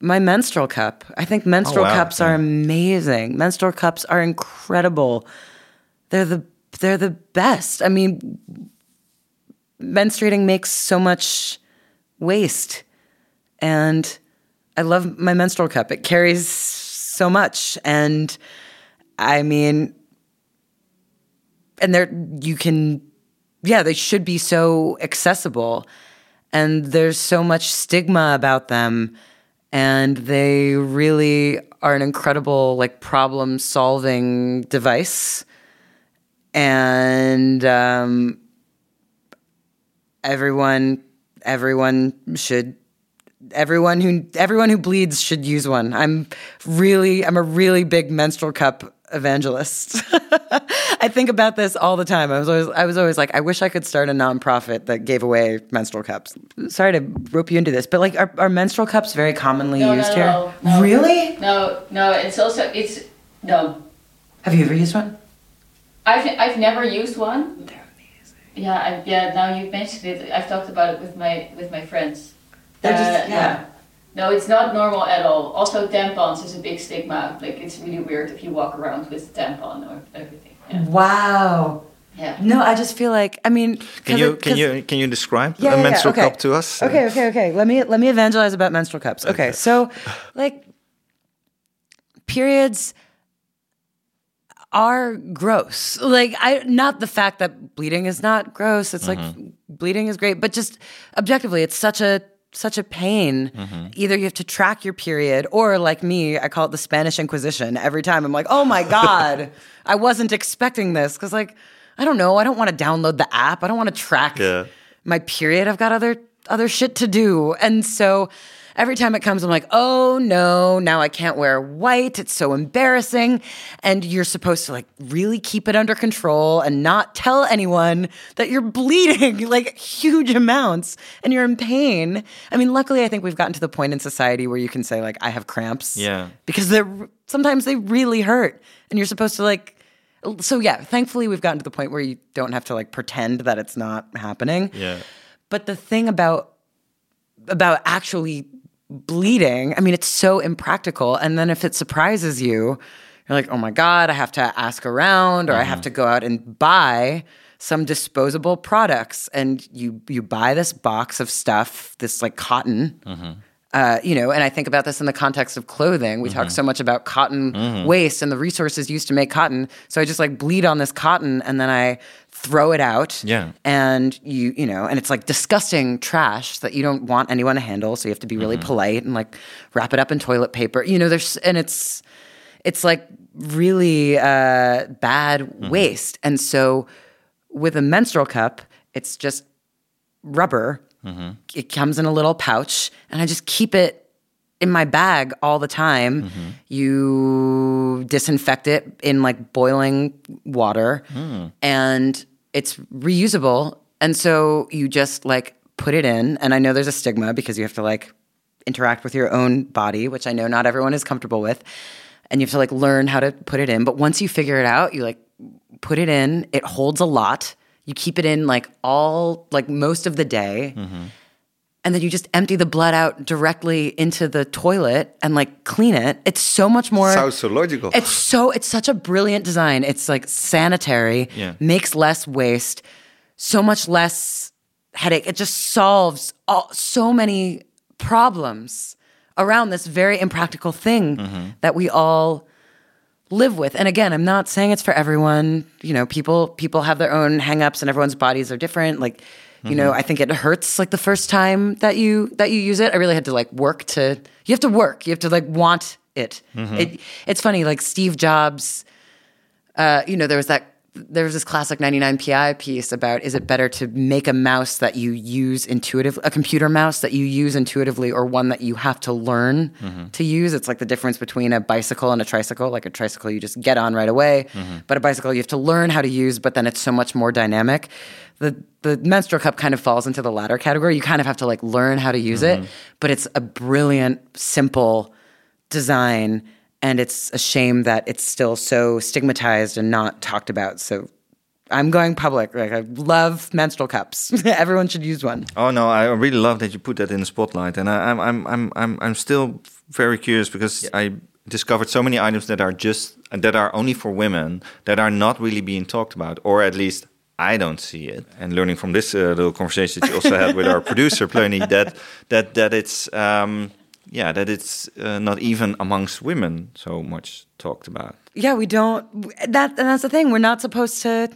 A: my menstrual cup. I think menstrual
B: wow.
A: cups are amazing. Menstrual cups are incredible. They're the they're the best. I mean, menstruating makes so much waste. And I love my menstrual cup. It carries so much. And I mean, and they're, you can, yeah, they should be so accessible. And there's so much stigma about them. And they really are an incredible, like, problem solving device. And, um, everyone everyone should everyone who everyone who bleeds should use one. I'm really I'm a really big menstrual cup evangelist. I think about this all the time. I was always I was always like I wish I could start a nonprofit that gave away menstrual cups. Sorry to rope you into this, but like are, are menstrual cups very commonly
D: No, no,
A: used
D: no,
A: here?
D: no, no.
A: Really?
D: No, no, it's also it's no.
A: Have you ever used one?
D: I've I've never used one. Yeah, I, yeah. Now you've mentioned it, I've talked about it with my with my friends.
A: They're just-
D: Uh,
A: yeah.
D: No, it's not normal at all. Also, tampons is a big stigma. Like, it's really weird if you walk around with tampon or everything. Yeah.
A: Wow.
D: yeah.
A: No, I just feel like I mean,
B: Can
A: 'cause
B: you
A: it-
B: can
A: 'cause-
B: you can you describe
A: Yeah,
B: a
A: yeah, yeah,
B: menstrual
A: okay.
B: cup to us?
A: Okay, okay, okay. Let me let me evangelize about menstrual cups. Okay, so like periods are gross. Like I not the fact that bleeding is not gross. It's like mm-hmm. bleeding is great, but just objectively it's such a such a pain. Mm-hmm. Either you have to track your period or like me, I call it the Spanish Inquisition. Every time I'm like, "Oh my god, I wasn't expecting this." Cuz like I don't know, I don't want to download the app. I don't want to track
B: Yeah.
A: my period. I've got other other shit to do. And so every time it comes, I'm like, oh no, now I can't wear white. It's so embarrassing. And you're supposed to like really keep it under control and not tell anyone that you're bleeding like huge amounts and you're in pain. I mean, luckily I think we've gotten to the point in society where you can say like I have cramps.
B: Yeah.
A: Because they're sometimes they really hurt. And you're supposed to like so yeah, thankfully we've gotten to the point where you don't have to like pretend that it's not happening.
B: Yeah.
A: But the thing about about actually bleeding, I mean, it's so impractical. And then if it surprises you, you're like, oh my God, I have to ask around or I have mm-hmm. to go out and buy some disposable products. And you you buy this box of stuff, this like cotton. Mm-hmm. Uh, you know, and I think about this in the context of clothing. We talk mm-hmm. so much about cotton waste and the resources used to make cotton. So I just like bleed on this cotton and then I throw it out
B: Yeah.
A: and you you know and it's like disgusting trash that you don't want anyone to handle so you have to be really mm-hmm. polite and like wrap it up in toilet paper. You know there's and it's it's like really uh, bad mm-hmm. waste. And so with a menstrual cup it's just rubber. Mm-hmm. It comes in a little pouch and i just keep it in my bag all the time. You disinfect it in like boiling water. Mm. And it's reusable. And so you just like put it in. And I know there's a stigma because you have to like interact with your own body, which I know not everyone is comfortable with. And you have to like learn how to put it in. But once you figure it out, you like put it in, it holds a lot. You keep it in like all, like most of the day mm-hmm. And then you just empty the blood out directly into the toilet and like clean it. It's so much more.
B: Sounds so logical.
A: It's so it's such a brilliant design. It's like sanitary,
B: Yeah.
A: makes less waste, so much less headache. It just solves all, so many problems around this very impractical thing mm-hmm. that we all live with. And again, I'm not saying it's for everyone. You know, people people have their own hangups and everyone's bodies are different. Like, you know, mm-hmm. I think it hurts like the first time that you that you use it. I really had to like work to you have to work. You have to like want it. Mm-hmm. It it's funny, like Steve Jobs uh, you know, there was that there was this classic 99 pi piece about is it better to make a mouse that you use intuitively a computer mouse that you use intuitively or one that you have to learn mm-hmm. to use? It's like the difference between a bicycle and a tricycle. Like a tricycle you just get on right away. But a bicycle you have to learn how to use but then it's so much more dynamic the the menstrual cup kind of falls into the latter category. You kind of have to like learn how to use it mm-hmm. but it's a brilliant simple design and it's a shame that it's still so stigmatized and not talked about. So i'm going public. Like i love menstrual cups. Everyone should use one.
B: Oh no, I really love that you put that in the spotlight, and I, I'm I'm I'm I'm I'm still very curious because I discovered so many items that are just that are only for women that are not really being talked about, or at least I don't see it. And learning from this uh, little conversation that you also had with our producer Plony, that that that it's um, yeah that it's uh, not even amongst women so much talked about.
A: yeah we don't that and that's the thing we're not supposed to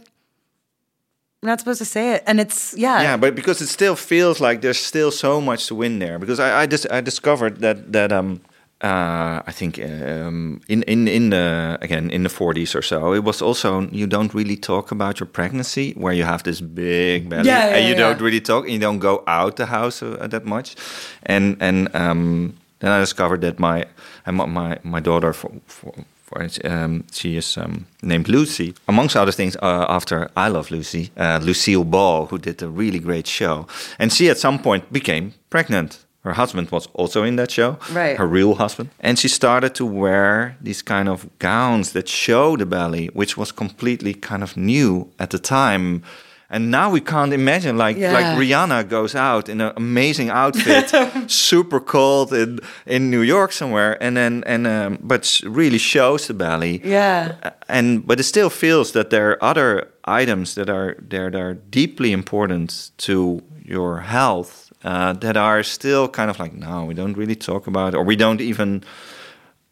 A: we're not supposed to say it and it's yeah
B: yeah but because it still feels like there's still so much to win there because i i, dis- I discovered that that um uh, I think um, in, in in the again in the 40s or so, it was also you don't really talk about your pregnancy, where you have this big belly,
A: Yeah, yeah,
B: and you
A: yeah.
B: don't really talk, and you don't go out the house uh, that much, and and um, then I discovered that my my my, my daughter for, for, for um, she is um, named Lucy. Amongst other things, uh, after I Love Lucy, uh, Lucille Ball, who did a really great show, and she at some point became pregnant. Her husband was also in that show,
A: Right.
B: Her real husband, and she started to wear these kind of gowns that show the belly, which was completely kind of new at the time. And now we can't imagine like
A: Yeah.
B: like Rihanna goes out in an amazing outfit, super cold in in New York somewhere, and then and um, but really shows the belly.
A: Yeah.
B: And but it still feels that there are other items that are there that are deeply important to your health uh, that are still kind of like no, we don't really talk about, or we don't even.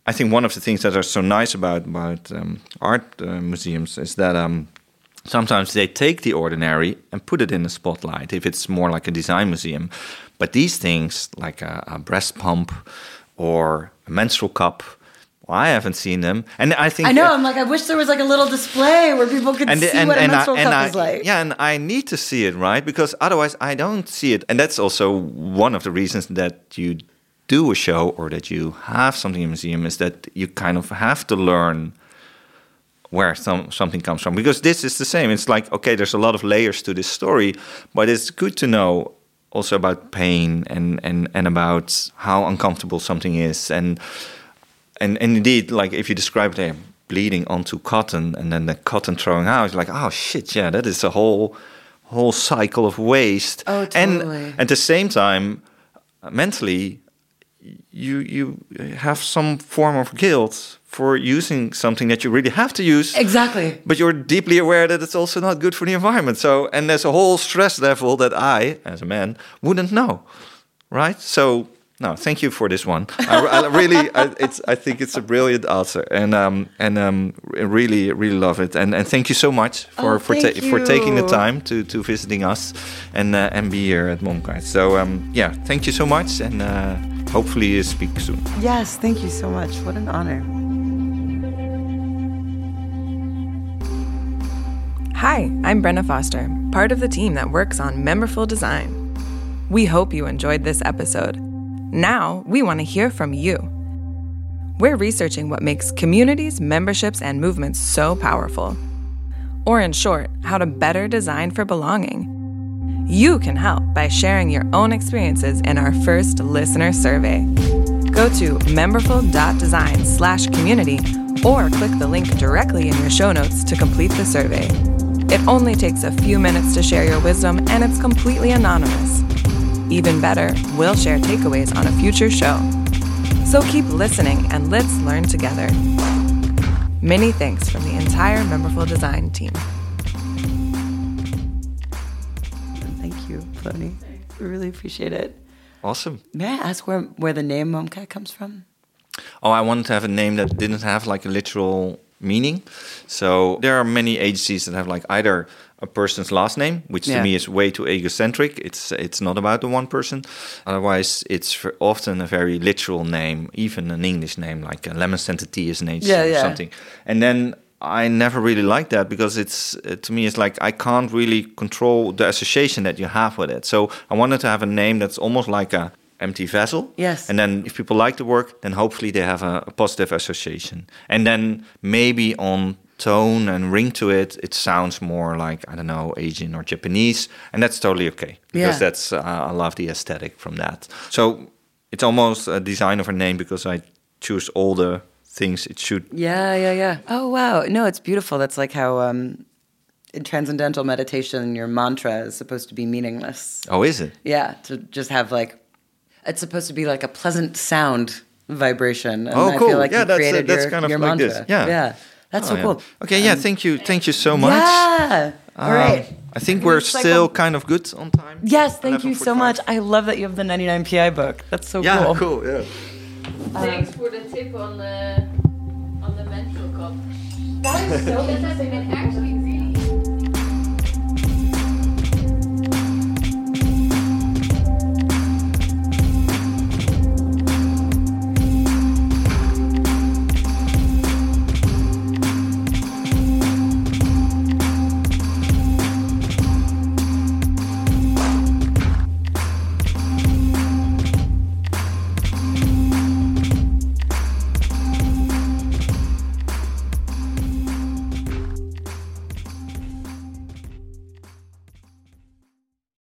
B: I think one of the things that are so nice about about um, art uh, museums is that um, sometimes they take the ordinary and put it in the spotlight if it's more like a design museum. But these things, like a, a breast pump or a menstrual cup, well, I haven't seen them, and I think
A: I know. I'm like, I wish there was like a little display where people could
B: and,
A: see
B: and,
A: what a
B: and, I,
A: menstrual
B: and
A: cup
B: I,
A: is like.
B: yeah, and I need to see it, right? Because otherwise, I don't see it, and that's also one of the reasons that you do a show or that you have something in a museum is that you kind of have to learn where some something comes from because this is the same. It's like okay, there's a lot of layers to this story, but it's good to know also about pain and and and about how uncomfortable something is and and and indeed, like if you describe them bleeding onto cotton and then the cotton throwing out, you're like, oh shit, yeah, that is a whole whole cycle of waste.
A: Oh, totally.
B: And at the same time, mentally, you you have some form of guilt for using something that you really have to use.
A: Exactly.
B: But you're deeply aware that it's also not good for the environment. So, and there's a whole stress level that I, as a man, wouldn't know, right? So, no, thank you for this one. I, I really, I, it's, I think it's a brilliant answer, and um, and um, really, really love it. And and thank you so much for
A: Oh,
B: for
A: thank
B: for taking the time to to visiting us and uh, and be here at Momkai. So um, yeah, thank you so much, and uh, hopefully you speak soon.
A: Yes, thank you so much. What an honor.
E: Hi, I'm Brenna Foster, part of the team that works on Meaningful Design. We hope you enjoyed this episode. Now, we want to hear from you. We're researching what makes communities, memberships, and movements so powerful. Or, in short, how to better design for belonging. You can help by sharing your own experiences in our first listener survey. Go to meaningful.design slash community or click the link directly in your show notes to complete the survey. It only takes a few minutes to share your wisdom and it's completely anonymous. Even better, we'll share takeaways on a future show. So keep listening and let's learn together. Many thanks from the entire Meaningful Design team.
A: Thank you, Plony. We really appreciate it.
B: Awesome.
A: May I ask where, where the name Momkai comes from?
B: Oh, I wanted to have a name that didn't have like a literal meaning. So there are many agencies that have like either a person's last name, which
A: Yeah.
B: to me is way too egocentric. It's it's not about the one person. Otherwise, it's often a very literal name, even an English name like uh, lemon scented tea is an agency
A: Yeah,
B: or
A: yeah.
B: something. And then I never really like that because it's uh, to me it's like I can't really control the association that you have with it. So I wanted to have a name that's almost like a empty vessel.
A: Yes.
B: And then if people like the work, then hopefully they have a, a positive association. And then maybe on tone and ring to it, it sounds more like I don't know Asian or Japanese, and that's totally okay because
A: Yeah.
B: that's uh, I love the aesthetic from that. So it's almost a design of a name because I choose all the things it should.
A: Yeah, yeah, yeah. Oh, wow. No, it's beautiful. That's like how um, in transcendental meditation, your mantra is supposed to be meaningless.
B: Oh, is it?
A: Yeah, to just have like, it's supposed to be like a pleasant sound vibration. And
B: Oh,
A: I
B: cool.
A: feel like
B: Yeah,
A: you
B: that's, uh, that's
A: your,
B: kind of
A: your
B: like
A: mantra.
B: this. Yeah.
A: Yeah. That's
B: Oh,
A: so
B: yeah.
A: cool.
B: Okay, yeah.
A: Um,
B: Thank you. Thank you so much.
A: Yeah. All
B: Um,
A: right.
B: I think we're still kind of good on time.
A: Yes, thank you so much. I love that you have the 99 PI book. That's so
B: Yeah,
A: cool.
B: cool. Yeah.
D: Thanks for the tip on the on the mental cup. That is so interesting. And actually,